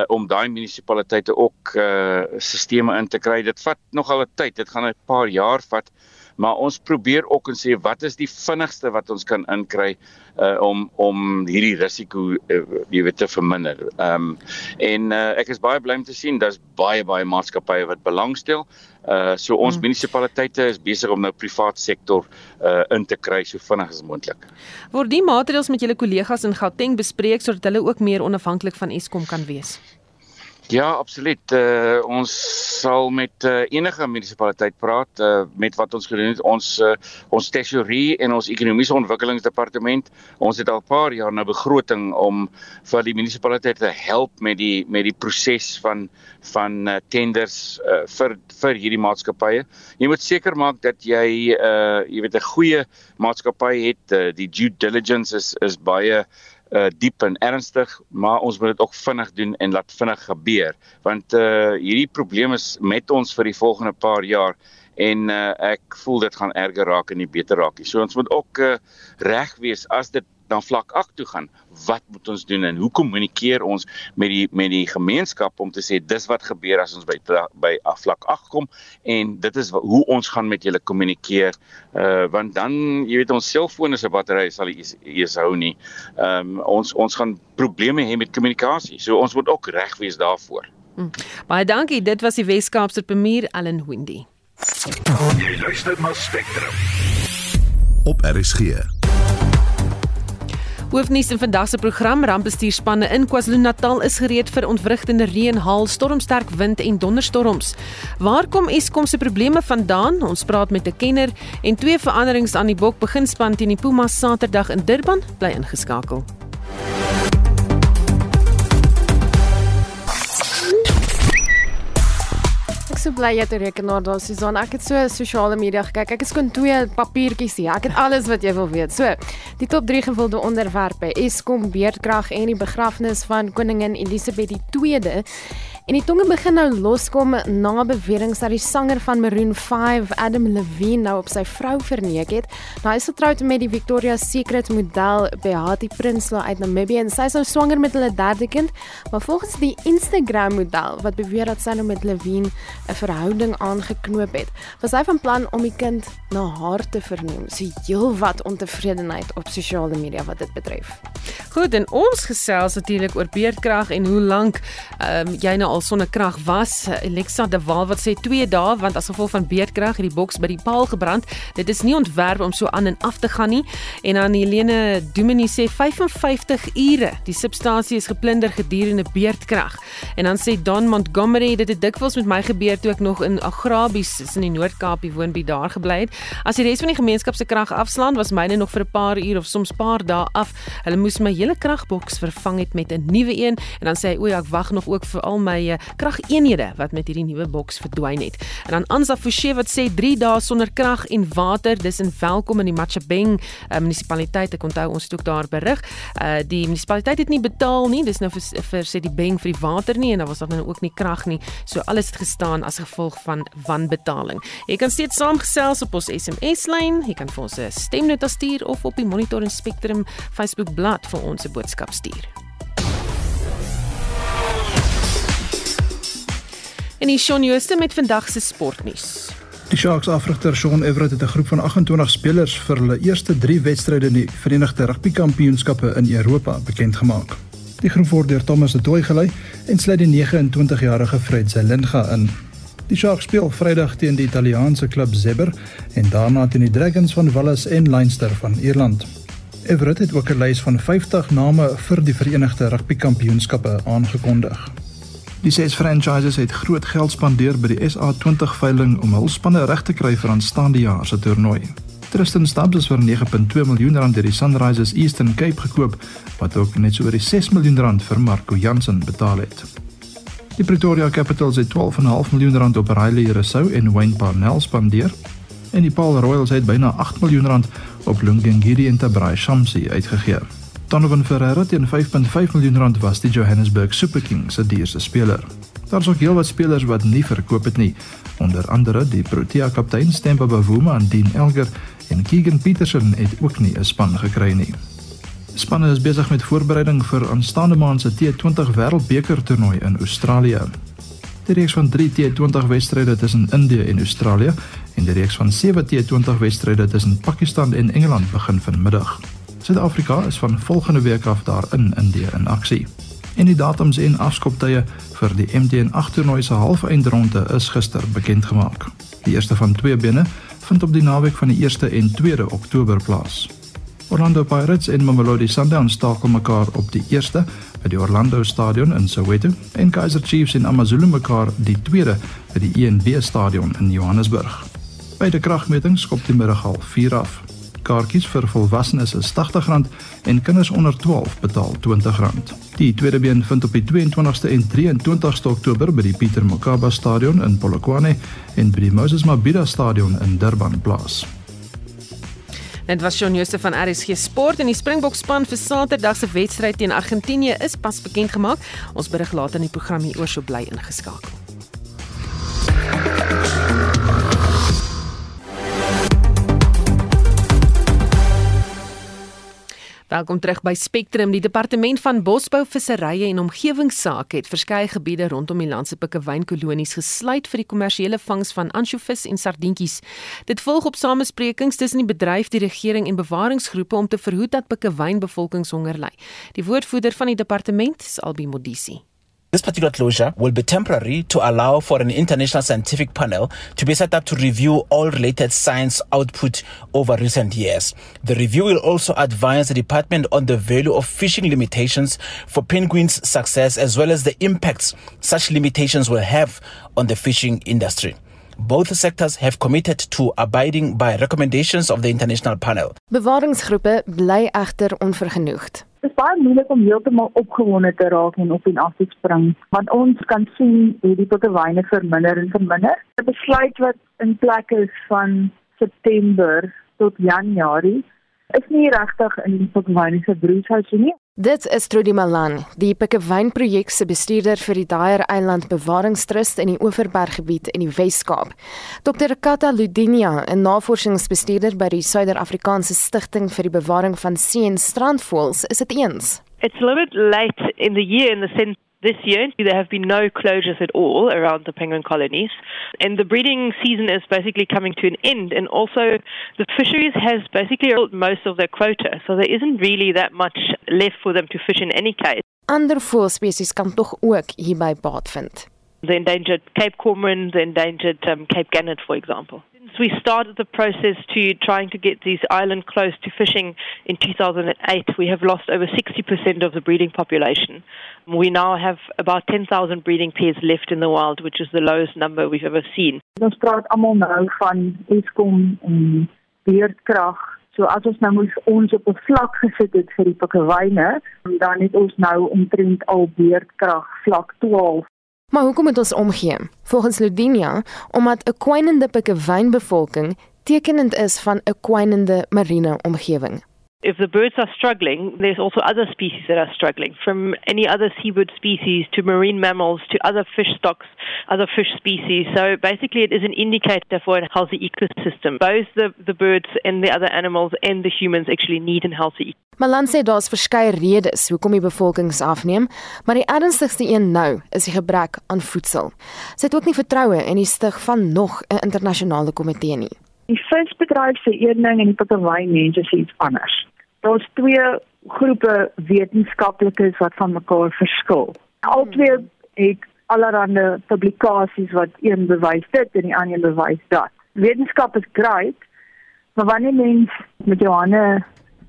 om daai munisipaliteite ook uh sisteme in te kry. Dit vat nogal 'n tyd. Dit gaan 'n paar jaar vat. Maar ons probeer ook en sê wat is die vinnigste wat ons kan inkry uh om om hierdie risiko uh, jy weet te verminder. Ehm um, en uh, ek is baie bly om te sien daar's baie baie maatskappye wat belangstel. Uh so ons hmm. munisipaliteite is besig om nou privaat sektor uh in te kry so vinnig as moontlik. Word die maatreëls met julle kollegas in Gauteng bespreek sodat hulle ook meer onafhanklik van Eskom kan wees? Ja, absoluut. Uh, ons sal met uh, enige munisipaliteit praat uh, met wat ons gedoen het. Ons uh, ons tesorie en ons ekonomiese ontwikkelingsdepartement, ons het al 'n paar jaar nou begroting om vir die munisipaliteite te help met die met die proses van van uh, tenders uh, vir vir hierdie maatskappye. Jy moet seker maak dat jy uh jy weet 'n goeie maatskappy het. Uh, die due diligence is is baie uh diep en ernstig, maar ons moet dit ook vinnig doen en laat vinnig gebeur want uh hierdie probleem is met ons vir die volgende paar jaar en uh ek voel dit gaan erger raak en nie beter raak nie. So ons moet ook uh reg wees as dit dan vlak 8 toe gaan, wat moet ons doen en hoe kommunikeer ons met die met die gemeenskap om te sê dis wat gebeur as ons by by vlak 8 kom en dit is hoe ons gaan met julle kommunikeer uh want dan jy weet ons selfone se battery sal eers hou nie. Ehm um, ons ons gaan probleme hê met kommunikasie. So ons moet ook reg wees daarvoor. Hm. Baie dankie. Dit was die Weskaapse premier Allan Windy. Jy luister na Spectrum. Op RSG. Hoofnuus in vandag se program rampbestuurspanne in KwaZulu-Natal is gereed vir ontwrigtende reën, haal, stormsterk wind en donderstorms. Waar kom Eskom se probleme vandaan? Ons praat met 'n kenner en twee veranderings aan die bok begin span teen die Pumas Saterdag in Durban bly ingeskakel. So bly jy het 'n rekenaar daar Susan. Ek het so sosiale media gekyk. Ek het skoon twee papiertjies hier. Ek het alles wat jy wil weet. So, die top 3 gewilde onderwerpe: Eskom, beerdkrag en die begrafnis van koningin Elisabeth II. En die tonge begin nou loskom na beweringe dat die sanger van Maroon 5, Adam Levine, nou op sy vrou verneek het. Nou hy is getroud met die Victoria's Secret model Behati Prinsloo uit Namibië en sy is nou swanger met hulle derde kind. Maar volgens die Instagram model wat beweer dat sy nou met Levine 'n verhouding aangeknoop het, was hy van plan om die kind na haar te vernoem. So heelwat ontevredenheid op sosiale media wat dit betref. Goed, en ons gesels natuurlik oor beerdkrag en hoe lank um, jy nou al sonder krag was. Alexa de Waal wat sê 2 dae want as gevolg van beerdkrag het die boks by die paal gebrand. Dit is nie ontwerp om so aan en af te gaan nie. En dan Helene Domini sê 55 ure. Die substasie is geplunder gedurende beerdkrag. En dan sê Don Montgomery dit het dikwels met my gebeur toe ek nog in Agrabies in die Noord-Kaap woon by daar gebly het. As die res van die gemeenskap se krag afslaan, was myne nog vir 'n paar uur of soms paar dae af. Hulle moes my hele kragboks vervang het met 'n nuwe een en dan sê hy o, ja, ek wag nog ook vir al my uh, krageenhede wat met hierdie nuwe boks verdwyn het. En dan Ansa Forsie wat sê 3 dae sonder krag en water, dis in welkom in die Machabeng uh, munisipaliteit. Ek onthou ons het ook daar berig. Uh die munisipaliteit het nie betaal nie. Dis nou vir, vir sê die Beng vir die water nie en daar was dan nou ook nie krag nie. So alles het gestaan as gevolg van wanbetaling. Jy kan steeds saamgesels op ons SMS lyn. Jy kan vir ons 'n stemnota stuur of op die Monitor en Spectrum Facebook bladsy vir ons 'n boodskap stuur. En die Shaun Jooste met vandag se sportnuus. Die Sharks afrigter Shaun Everett het 'n groep van 28 spelers vir hulle eerste 3 wedstryde in die Verenigde Rugby Kampioenskappe in Europa bekend gemaak. Die groep word deur Thomas de Tooi gelei en sluit die 29-jarige Fred Zelinga in. Die Sharks speel Vrydag teen die Italiaanse klub Zebber en daarna teen die Dragons van Wallis en Leinster van Ierland. Everett het ook 'n lys van 50 name vir die Verenigde Rugby Kampioenskappe aangekondig. Die ses franchises het groot geld spandeer by die SA20 veiling om hul spanne reg te kry vir aanstaande jaar se toernooi. Tristan Stubbs is vir 9.2 miljoen rand deur die Sunrisers Eastern Cape gekoop, wat ook net so oor die 6 miljoen rand vir Marco Jansen betaal het. Die Pretoria Capitals het 12.5 miljoen rand op Riley Rousseau en Wayne Parnell spandeer, en die Paul Royals het byna 8 miljoen rand op Lungengiri en Tabrai Shamsi uitgegee. Donovan Ferreira teen 5.5 miljoen rand was die Johannesburg Super Kings se duurste speler. Daar is ook heelwat spelers wat nie verkoop het nie, onder andere die Protea kaptein Stemba Bavuma en Dean Elger en Keegan Peterson het ook nie 'n span gekry nie. Spanne is besig met voorbereiding vir aanstaande maand se T20 Wêreldbeker toernooi in Australië. Die reeks van 3 T20 wedstryde tussen Indië en Australië en die reeks van 7 T20 wedstryde tussen Pakistan en Engeland begin vanmiddag. Suid-Afrika is van volgende week af daar in Indië in aksie. En die datums en afskoptye vir die MTN8 toernooi se halfeindronde is gister bekend gemaak. Die eerste van twee bene vind op die naweek van die 1ste en 2de Oktober plaas. Orlando Pirates en Mamelodi Sundowns stakel mekaar op die 1ste by die Orlando Stadion in Soweto en Kaizer Chiefs en AmaZulu mekaar die 2de by die ENB Stadion in Johannesburg. Beide kragmetings skop die middag half 4 af kaartjies vir volwassenes is R80 en kinders onder 12 betaal R20. Die tweede been vind op die 22ste en 23ste Oktober by die Pieter Mokaba Stadion in Polokwane en by die Moses Mabhida Stadion in Durban plaas. Dit was Shaun Jooste van RSG Sport en die Springbok span vir Saterdag se wedstryd teen Argentinië is pas bekend gemaak. Ons berig later in die program hier oor so bly ingeskakel. Welkom terug by Spectrum. Die departement van Bosbou, Visserye en Omgewingsake het verskeie gebiede rondom die land se pikkewynkolonies gesluit vir die kommersiële vangs van ansjovis en sardientjies. Dit volg op samesprekings tussen die bedryf, die regering en bewaringsgroepe om te verhoed dat pikkewynbevolkingshonger ly. Die woordvoerder van die departement is Albi Modisi. This particular closure will be temporary to allow for an international scientific panel to be set up to review all related science output over recent years. The review will also advise the department on the value of fishing limitations for penguins' success as well as the impacts such limitations will have on the fishing industry. Both sectors have committed to abiding by recommendations of the international panel. Bewaringsgroepe bly egter onvergenoegd. Dit is baie moeilik om heeltemal opgewonde te raak en op en af te spring, want ons kan sien hoe die potterwyne verminder en verminder. 'n Besluit wat in plek is van September tot Januarie is nie regtig in die potterwyne se broeishuis nie. Dit is Trudy Malan, die Pikkewyn projek se bestuurder vir die Daer Eiland Bewaringstrust in die Oeverberg gebied in die Wes-Kaap. Dr. Kata Ludinia, 'n navorsingsbestuurder by die Suider-Afrikaanse Stichting vir die Bewaring van See- en Strandvoëls, is dit eens. It's a little bit late in the year in the sense This year, there have been no closures at all around the penguin colonies. And the breeding season is basically coming to an end. And also, the fisheries has basically most of their quota. So there isn't really that much left for them to fish in any case. Ander voëlspesies kan tog ook hierby baat vind. The endangered Cape cormorant, the endangered um, Cape gannet, for example. Since we started the process to trying to get these islands close to fishing in 2008, we have lost over 60% of the breeding population. We now have about 10,000 breeding pairs left in the wild, which is the lowest number we've ever seen. Ons praat almal nou van Eskom en beerdkrag. So as ons nou moes ons op 'n vlak gesit het vir die pikkewyne, dan het ons nou omtrent al beerdkrag vlak 12 Maar hoekom moet ons omgee? Volgens Ludinia, omdat 'n kwynende pikkewynbevolking tekenend is van 'n kwynende marine omgewing. If the birds are struggling, there's also other species that are struggling, from any other seabird species to marine mammals to other fish stocks, other fish species. So basically, it is an indicator for a healthy ecosystem. Both the, the birds and the other animals and the humans actually need a healthy ecosystem. Malan sê daar's verskeie redes hoekom die bevolkings afneem, maar die ernstigste een nou is die gebrek aan voedsel. Sy het ook nie vertroue in die stig van nog 'n internasionale komitee nie. Die visbedryf se een ding en die pikkerwyn mense sê iets anders. Daar's twee groepe wetenskaplikes wat van mekaar verskil. Albei het allerlei publikasies wat een bewys dit en die ander bewys dat. Wetenskap is great, maar wanneer mens met jou hande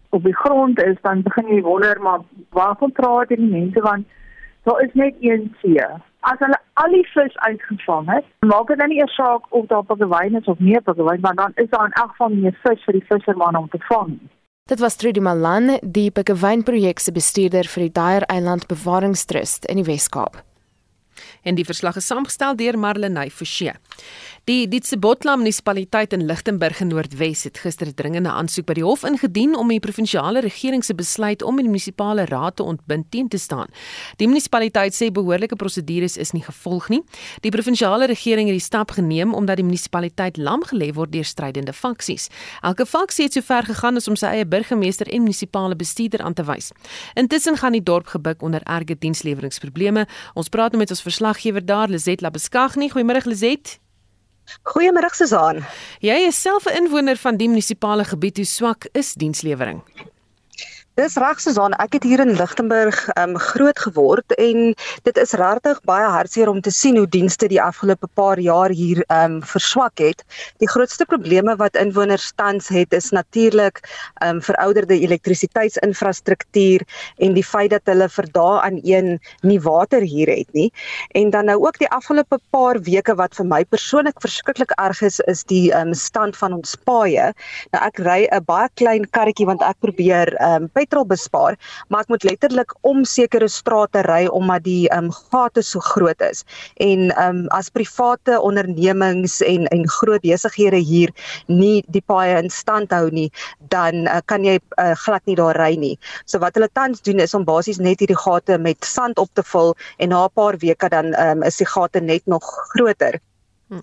op die grond is, dan begin jy wonder maar waarvan praat die mense want daar is net een see. As hulle al die vis uitgevang het, maak dit dan nie 'n saak of daar pikkewyn is of nie pikkewyn, maar dan is daar in elk geval meer vis vir die visserman om te vang. Dit was Trudy Malan, die pikkewyn projek se bestuurder vir die Daer Eiland Bewaringstrust in die Wes-Kaap. En die verslag is saamgestel deur Marlenae Forsie. Die Ditsebotla munisipaliteit in Lichtenburg in Noordwes het gister 'n dringende aansoek by die hof ingedien om die provinsiale regering se besluit om die munisipale raad te ontbind teen te staan. Die munisipaliteit sê behoorlike prosedures is nie gevolg nie. Die provinsiale regering het die stap geneem omdat die munisipaliteit lam gelê word deur strydende faksies. Elke faksie het sover gegaan as om sy eie burgemeester en munisipale bestuurder aan te wys. Intussen gaan die dorp gebuk onder erge diensleweringprobleme. Ons praat nou met ons verslaggewer daar, Lizet Labeskagni. Goeiemôre Lizet. Goeiemôre Susan. Jy is self 'n inwoner van die munisipale gebied. Hoe swak is dienslewering? Dis reg Susan, ek het hier in Lichtenburg um groot geword en dit is regtig baie hartseer om te sien hoe dienste die afgelope paar jaar hier um verswak het. Die grootste probleme wat inwoners tans het is natuurlik um verouderde elektrisiteitsinfrastruktuur en die feit dat hulle vir dae aan een nie water hier het nie. En dan nou ook die afgelope paar weke wat vir my persoonlik verskriklik erg is, is die um stand van ons paaie. Nou ek ry 'n baie klein karretjie want ek probeer um petrol bespaar, maar ek moet letterlik om sekere strate ry omdat die ehm um, gate so groot is. En ehm um, as private ondernemings en en groot besighede hier nie die paaie in stand hou nie, dan uh, kan jy uh, glad nie daar ry nie. So wat hulle tans doen is om basies net hierdie gate met sand op te vul en na 'n paar weke dan ehm um, is die gate net nog groter.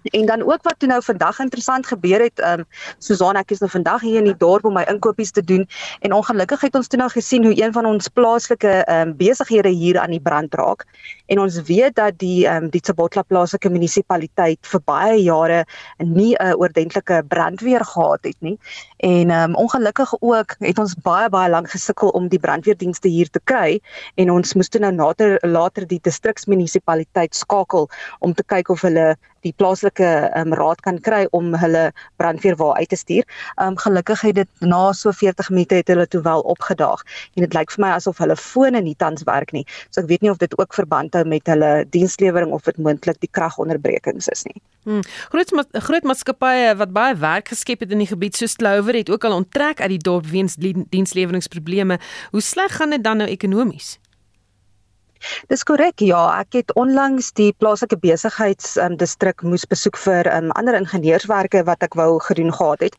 En dan ook wat toe nou vandag interessant gebeur het, ehm um, Susan ek is nou vandag hier in die dorp om my inkopies te doen en ongelukkig het ons toe nou gesien hoe een van ons plaaslike ehm um, besighede hier aan die brand raak. En ons weet dat die ehm um, die Tsabotla plaaslike munisipaliteit vir baie jare nie 'n uh, oordentlike brandweer gehad het nie. En ehm um, ongelukkig ook het ons baie baie lank gesukkel om die brandweerdienste hier te kry en ons moes toe nou later later die distriksmunisipaliteit skakel om te kyk of hulle die plaaslike um, raad kan kry om hulle brandweer waar uit te stuur. Um gelukkig het dit na so 40 minute het hulle toe wel opgedaag en dit lyk vir my asof hulle fone nie tans werk nie. So ek weet nie of dit ook verband hou met hulle dienslewering of dit moontlik die kragonderbrekings is nie. Hmm. Groot ma groot maatskappye wat baie werk geskep het in die gebied soos Clover het ook al onttrek uit die dorp weens diensleweringsprobleme. Hoe sleg gaan dit dan nou ekonomies? Dis korrek. Ja, ek het onlangs die plaaslike besigheids um, distrik moes besoek vir um, ander ingenieurswerke wat ek wou gedoen gehad het.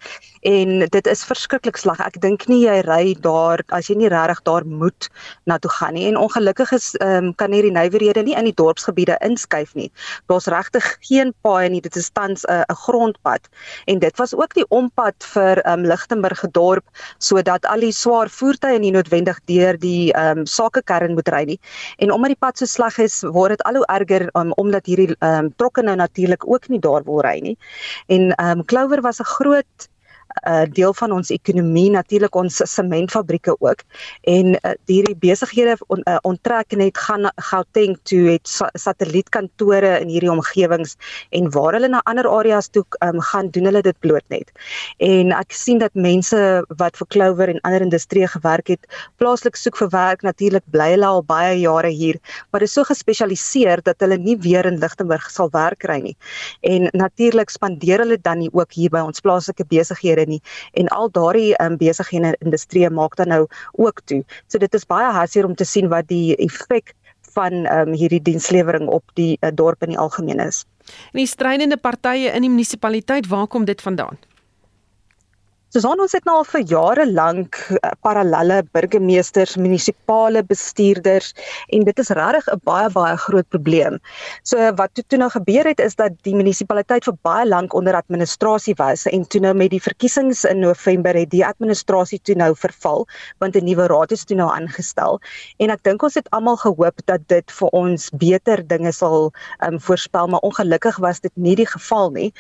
En dit is verskriklik sleg. Ek dink nie jy ry daar as jy nie regtig daar moet na toe gaan nie. En ongelukkig is um, kan hierdie nywerhede nie in die dorpsgebiede inskuif nie. Daar's regtig geen paaie nie. Dit is tans 'n uh, grondpad. En dit was ook die ompad vir um, Lichtenburg dorp sodat al die swaar voertuie nie noodwendig deur die um, sakekern moet ry nie. En En omdat die pad so sleg is, word dit al hoe erger um, omdat hierdie ehm um, trokke nou natuurlik ook nie daar wil ry nie. En ehm um, Clover was 'n groot uh, deel van ons ekonomie natuurlik ons sementfabrieke ook. En uh, hierdie besighede on, uh, onttrek net gaan Gauteng toe het sa satellietkantore in hierdie omgewings en waar hulle na ander areas toe um, gaan doen hulle dit bloot net. En ek sien dat mense wat vir Clover en ander industrieë gewerk het plaaslik soek vir werk. Natuurlik bly hulle al baie jare hier maar dit is so gespesialiseer dat hulle nie weer in Lichtenburg sal werk kry nie. En natuurlik spandeer hulle dan nie ook hier by ons plaaslike besighede nie en al daardie um, besighede industrie maak dan nou ook toe. So dit is baie hartseer om te sien wat die effek van um, hierdie dienslewering op die uh, dorp in die algemeen is. En die strydende partye in die munisipaliteit, waar kom dit vandaan? Susan ons het nou al vir jare lank uh, parallelle burgemeesters, munisipale bestuurders en dit is regtig 'n baie baie groot probleem. So wat toe, toe nou gebeur het is dat die munisipaliteit vir baie lank onder administrasie was en toe nou met die verkiesings in November het die administrasie toe nou verval want 'n nuwe raad is toe nou aangestel en ek dink ons het almal gehoop dat dit vir ons beter dinge sal um, voorspel maar ongelukkig was dit nie die geval nie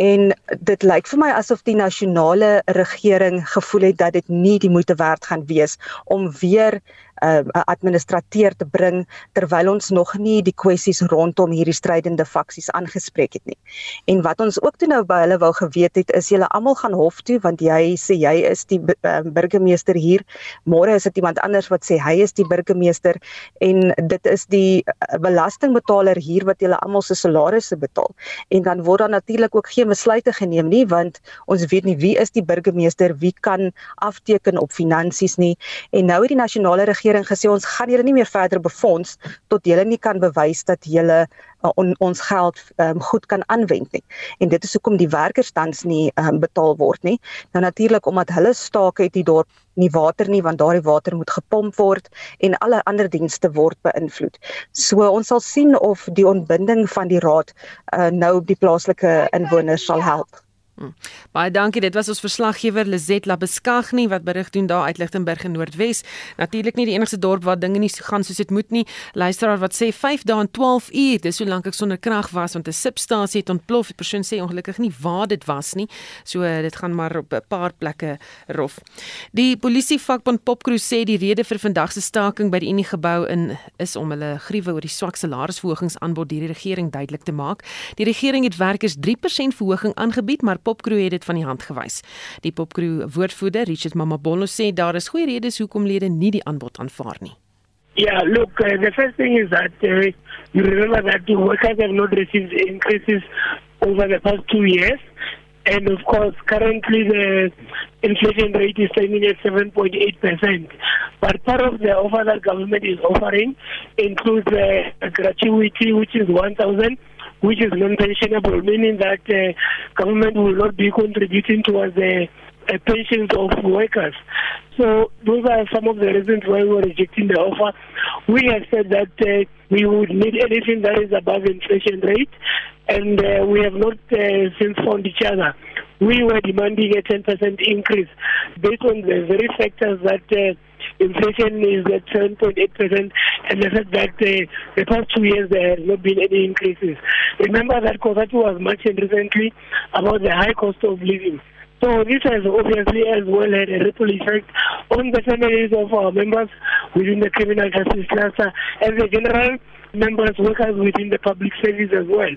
en dit lyk vir my asof die nasionale regering gevoel het dat dit nie die moeite werd gaan wees om weer 'n uh, administrateur te bring terwyl ons nog nie die kwessies rondom hierdie strydende faksies aangespreek het nie. En wat ons ook toe nou by hulle wou geweet het is julle almal gaan hof toe want jy sê jy is die uh, burgemeester hier. Môre is dit iemand anders wat sê hy is die burgemeester en dit is die uh, belastingbetaler hier wat julle almal se salarisse betaal. En dan word daar natuurlik ook geen besluite geneem nie want ons weet nie wie is die burgemeester, wie kan afteken op finansies nie. En nou het die nasionale regering regering gesê ons gaan julle nie meer verder befonds tot julle nie kan bewys dat julle uh, on, ons geld um, goed kan aanwend nie. En dit is hoekom die werkers tans nie um, betaal word nie. Nou natuurlik omdat hulle staak het die dorp nie water nie want daardie water moet gepomp word en alle ander dienste word beïnvloed. So ons sal sien of die ontbinding van die raad uh, nou die plaaslike inwoners sal help. Hmm. Baie dankie. Dit was ons verslaggewer Lizet Labeskagni wat berig doen daar uit Lichtenburg in Noordwes. Natuurlik nie die enigste dorp waar dinge nie gaan soos dit moet nie. Luisteraar wat sê 5 dae en 12 uur, dis hoe lank ek sonder krag was want 'n substasie het ontplof. Die persoon sê ongelukkig nie waar dit was nie. So dit gaan maar op 'n paar plekke rof. Die polisie vakbond Popcrew sê die rede vir vandag se staking by die Unie gebou in is om hulle gruwe oor die swak salarisverhogings aanbod deur die regering duidelik te maak. Die regering het werkers 3% verhoging aangebied, maar Popcrew het dit van die hand gewys. Die Popcrew woordvoerder, Richard Mamabolo sê daar is goeie redes hoekom lede nie die aanbod aanvaar nie. Yeah, look, uh, the first thing is that uh, you remember that the workers have not received increases over the past two years. And of course, currently the inflation rate is standing at 7.8%. But part of the offer that government is offering includes a gratuity, which is 1,000 which is non-pensionable, meaning that uh, government will not be contributing towards the uh, pensions of workers. So those are some of the reasons why we're rejecting the offer. We have said that uh, we would need anything that is above inflation rate, and uh, we have not uh, since found each other. We were demanding a 10% increase based on the very factors that uh, inflation is at 7.8%, and the fact that uh, the past two years there has not been any increases. Remember that COSATU was mentioned recently about the high cost of living. So this has obviously as well had a ripple effect on the families of our members within the criminal justice cluster. As a general, members, workers within the public service as well.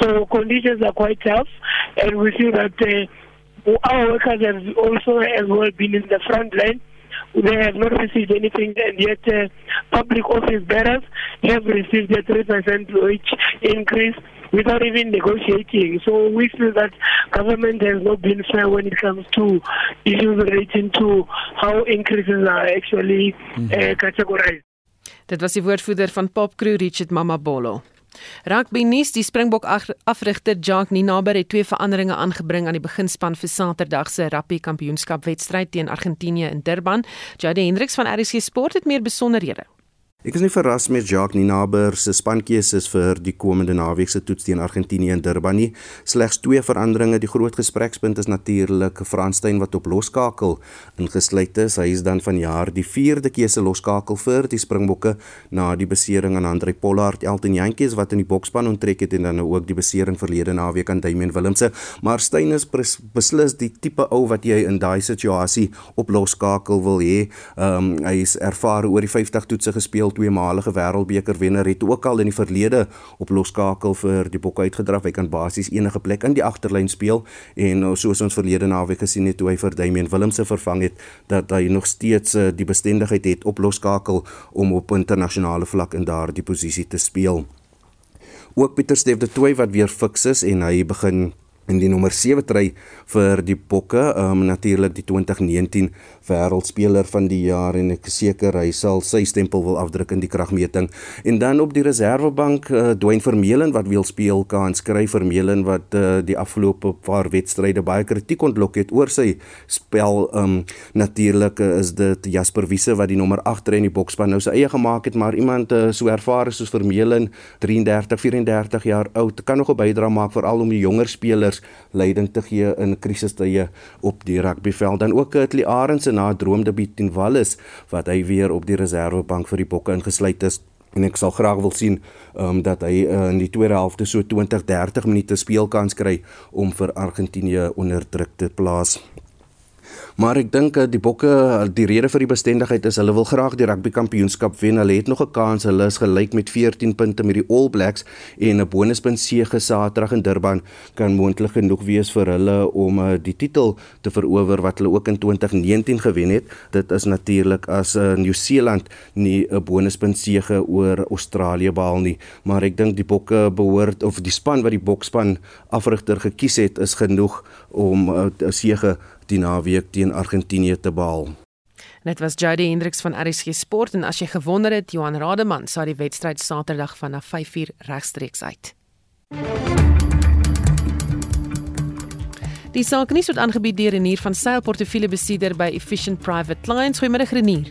So conditions are quite tough, and we feel that uh, our workers have also as well been in the front line. They have not received anything, and yet uh, public office bearers have received a 3% wage increase without even negotiating. So we feel that government has not been fair when it comes to issues relating to how increases are actually mm -hmm. uh, categorized. Dit was die woordvoerder van Popcrew Richard Mamabolo. Rugby nuus, die Springbok afrigter Jacques Ninaber het twee veranderinge aangebring aan die beginspan vir Saterdag se rugby kampioenskap wedstryd teen Argentinië in Durban. Jade Hendriks van RSG Sport het meer besonderhede. Ek is nie verras met Jacques Ninaber se spankeuses vir die komende naweek se toets teen Argentinië in Durban nie. Slegs twee veranderinge. Die groot gesprekspunt is natuurlik Franstein wat op loskakel ingesluit is. Hy is dan vanjaar die vierde keuse loskakel vir die Springbokke na die besering aan Andre Pollard, Elton Jantjies wat in die bokspan onttrek het en dan nou ook die besering verlede naweek aan Damian Willemse. Maar Stein is beslis die tipe ou wat jy in daai situasie op loskakel wil hê. Ehm um, hy is ervare oor die 50 toetse gespeel tweemalige wêreldbeker wenner het ook al in die verlede op loskakel vir die Bokke uitgedraf. Hy kan basies enige plek in die agterlyn speel en uh, soos ons verlede naweek gesien het toe hy vir Damian Willemse vervang het, dat hy nog steeds uh, die bestendigheid het op loskakel om op internasionale vlak in daardie posisie te speel. Ook Pieter Steef de Tooi wat weer fiks is en hy begin in die nommer 7 try vir die Bokke, um, natuurlik die 2019 wêreldspeler van die jaar en ek seker hy sal sy stempel wil afdruk in die kragmeting. En dan op die reservebank uh, Dwayne Vermeulen wat wil speel kan skryf Vermeulen wat uh, die afgelope paar wedstryde baie kritiek ontlok het oor sy spel. Um natuurlik uh, is dit Jasper Wiese wat die nommer 8 ry in die bokspan nou sy eie gemaak het, maar iemand uh, so ervare soos Vermeulen, 33, 34 jaar oud, kan nog 'n bydrae maak veral om die jonger spelers spelers leiding te gee in krisistye op die rugbyveld. Dan ook Kitli Arends na droomdebuut teen Wallis wat hy weer op die reservebank vir die Bokke ingesluit is en ek sal graag wil sien um, dat hy uh, in die tweede helfte so 20 30 minute speelkans kry om vir Argentinië onder druk te plaas. Maar ek dink die Bokke, die rede vir die bestendigheid is hulle wil graag die rugby kampioenskap wen. Hulle het nog 'n kans. Hulle is gelyk met 14 punte met die All Blacks en 'n bonuspunt sege Saterdag in Durban kan moontlik genoeg wees vir hulle om uh, die titel te verower wat hulle ook in 2019 gewen het. Dit is natuurlik as uh, Nieu-Seeland nie 'n bonuspunt sege oor Australië behaal nie, maar ek dink die Bokke behoort of die span wat die Bokspan afrigter gekies het is genoeg om 'n uh, sege die naweek teen Argentinië te behaal. Dit was Jody Hendriks van RSG Sport en as jy gewonder het, Johan Rademan sal die wedstryd Saterdag vanaf 5uur regstreeks uit. Die saak nie word aangebied deur Renier van Sail portefeuillebestuurder by Efficient Private Clients. Goeiemôre Renier.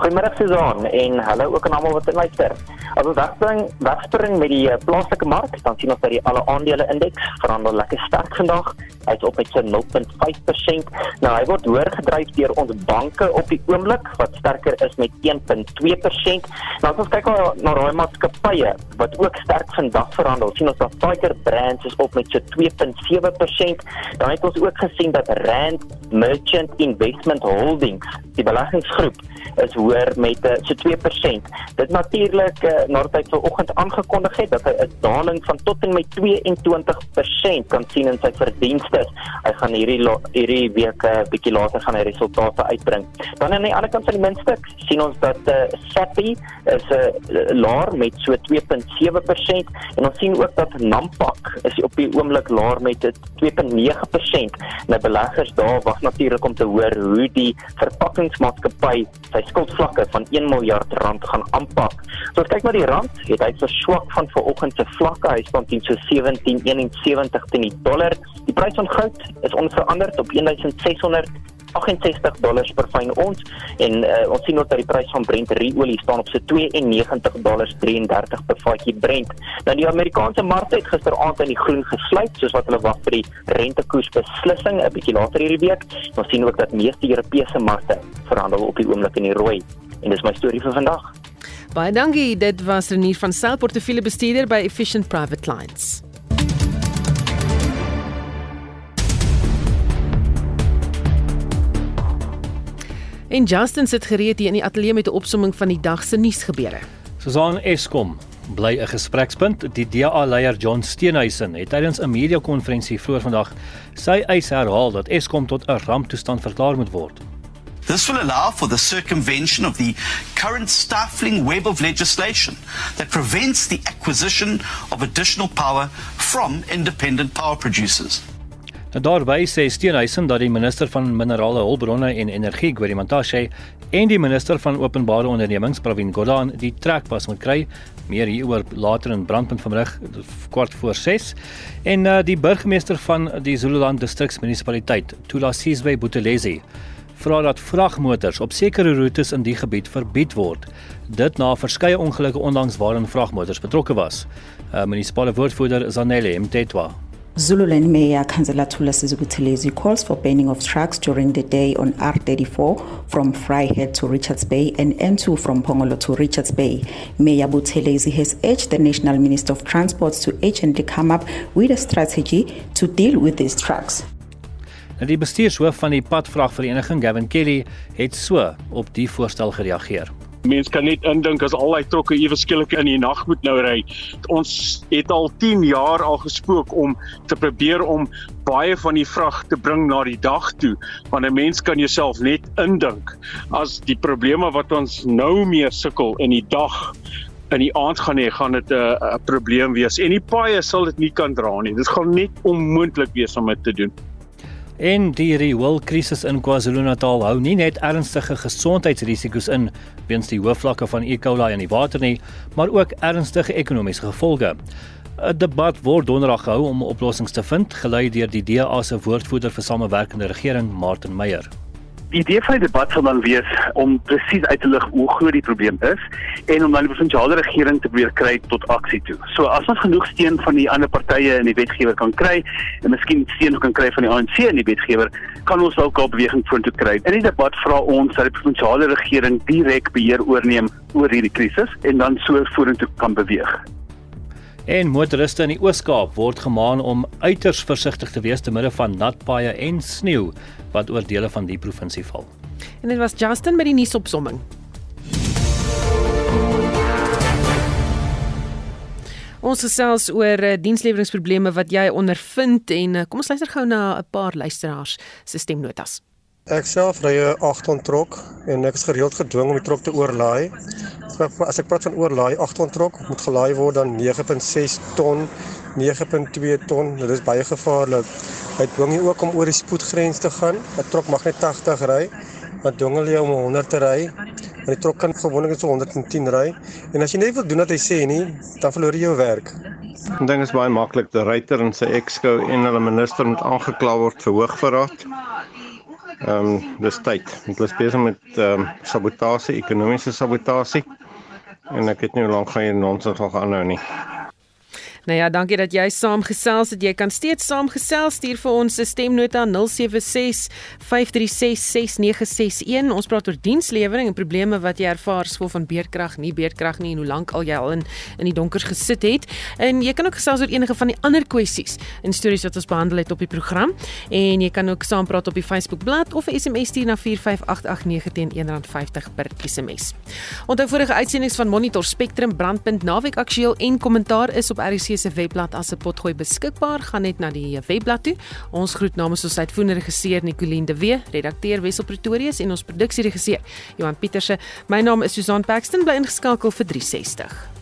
Goeiemôre Susan en hallo ook aan almal wat luister. As ons wegspring, wegspring met die uh, plaaslike mark, dan sien ons dat die alle aandele indeks verhandel lekker sterk vandag. Hy is op met so 0.5%. Nou hy word hoër gedryf deur ons banke op die oomblik wat sterker is met 1.2%. Nou as ons kyk na na daai maatskappye wat ook sterk vandag verhandel, sien ons dat Tiger Brands is op met so 2.7%. Dan het ons ook gesien dat Rand Merchant Investment Holdings, die beleggingsgroep, is hoër met uh, so 2%. Dit natuurlik uh, nadat hy vanoggend aangekondig het dat hy 'n daling van tot en met 22% kan sien in sy verdienste. Hy gaan hierdie hierdie week 'n uh, bietjie later gaan hy resultate uitbring. Dan aan die ander kant van die muntstuk sien ons dat uh, Sappi is 'n uh, laer met so 2.7% en ons sien ook dat Nampak is op die oomblik laer met 2.9%. Nou beleggers daar wag natuurlik om te hoor hoe die verpakkingsmaatskappy sy skuldvlakke van 1 miljard rand gaan aanpak. So as kyk na die rand, het hy verswak van vanoggend se vlakke. Hy staan teen so 17.71 teen die dollar. Die prys van goud is onveranderd op 1600 68 dollars per fyn ons en uh, ons sien ook dat die prys van Brent olie staan op so 92 dollars 33 per vatjie Brent. Nou die Amerikaanse mark het gisteraand in die groen gesluit soos wat hulle wag vir die rentekoers beslissing 'n bietjie later hierdie week. Ons sien ook dat meeste Europese markte verhandel op die oomblik in die rooi. En dis my storie vir vandag. Baie dankie. Dit was Renier van Sel portefeulje bestuurder by Efficient Private Clients. En Justin sit gereed hier in die ateljee met 'n opsomming van die dag se nuusgebeure. Susan Eskom bly 'n gesprekspunt. Die DA-leier John Steenhuisen het tydens 'n media-konferensie vroeër vandag sy eis herhaal dat Eskom tot 'n ramptoestand verklaar moet word. This will allow for the circumvention of the current stifling web of legislation that prevents the acquisition of additional power from independent power producers. Daarby sê Steenhuisen dat die minister van minerale hulpbronne en energie, Gwedi Mantashe, en die minister van openbare ondernemings, Pravin Gordhan, die trekpas moet kry. Meer hieroor later in brandpunt vanmiddag kwart voor 6. En uh, die burgemeester van die Zululand distriksmunisipaliteit, Tula Sizwe Buthelezi, vra dat vragmotors op sekere roetes in die gebied verbied word. Dit na verskeie ongelukke onlangs waarin vragmotors betrokke was. uh, Munisipale woordvoerder Zanele Mtetwa Zululand Mayor Councillor Thula Sizubuthelezi calls for banning of trucks during the day on R34 from Fryhead to Richards Bay and N2 from Pongolo to Richards Bay. Mayor Buthelezi has urged the National Minister of Transport to urgently come up with a strategy to deal with these trucks. Nou die bestuurshoof van die padvragvereniging Gavin Kelly het so op die voorstel gereageer. Mense kan net indink as al daai trokke ewe skielik in die nag moet nou ry. Ons het al 10 jaar al gespook om te probeer om baie van die vrag te bring na die dag toe, want 'n mens kan jouself net indink as die probleme wat ons nou mee sukkel in die dag in die aand gaan hê, gaan dit 'n probleem wees en die paaie sal dit nie kan dra nie. Dit gaan net onmoontlik wees om dit te doen. En die rioolkrisis in KwaZulu-Natal hou nie net ernstige gesondheidsrisiko's in weens die hoë vlakke van E. coli in die water nie, maar ook ernstige ekonomiese gevolge. 'n Debat word donderdag gehou om oplossings te vind, gelei deur die DA se woordvoerder vir samewerkende regering, Martin Meyer. Die idee van die debat sal dan wees om presies uit te lig hoe groot die probleem is en om dan die provinsiale regering te probeer kry tot aksie toe. So as ons genoeg steun van die ander partye in die wetgewer kan kry en miskien steun kan kry van die ANC in die wetgewer, kan ons ook 'n beweging vorentoe kry. In die debat vra ons dat die provinsiale regering direk beheer oorneem oor hierdie krisis en dan so vorentoe kan beweeg. En motoriste in die Oos-Kaap word gemaan om uiters versigtig te wees te midde van nat paaie en sneeu wat oor dele van die provinsie val. En dit was Justin met die nuusopsomming. Ons gesels oor uh, diensleweringprobleme wat jy ondervind en uh, kom ons luister gou na 'n paar luisteraars se stemnotas. Ek self ry 'n 8 ton trok en ek is gereeld gedwing om die trok te oorlaai. As ek praat van oorlaai, 8 ton trok moet gelaai word dan 9.6 ton, 9.2 ton. Dit is baie gevaarlik. Hy dwing jou ook om oor die spoedgrens te gaan. 'n Trok mag net 80 ry, maar dwing jy om 100 te ry. En die trok kan gewoonlik so 110 ry. En as jy net wil doen wat hy sê nie, dan verloor jy jou werk. Die ding is baie maklik. Die ryter en sy ekskou en hulle minister moet aangekla word vir hoogverraad. Ehm um, dis tyd. Ek was besig met ehm um, sabotasie, ekonomiese sabotasie. En ek weet nie hoe lank gaan hier nonsens nog aanhou nie. Nou ja, dankie dat jy saamgesels het. Jy kan steeds saamgesels. Stuur vir ons 'n stemnota 076 536 6961. Ons praat oor dienslewering en probleme wat jy ervaar skool van beerdkrag, nie beerdkrag nie en hoe lank al jy al in in die donker gesit het. En jy kan ook gesels oor enige van die ander kwessies en stories wat ons behandel het op die program. En jy kan ook saampraat op die Facebook bladsy of SMS stuur na 45889 teen R1.50 per SMS. Onthou vorige uitsendings van Monitor Spectrum brandpunt naweek aktueel en kommentaar is op RC se webblad as 'n potgooi beskikbaar. Gaan net na die webblad toe. Ons groet namens ons uitvoerende regisseur Nicoline de Wee, redakteur Wessel Pretorius en ons produksieregisseur Johan Pieterse. My naam is Susan Paxton bly ingeskakel vir 360.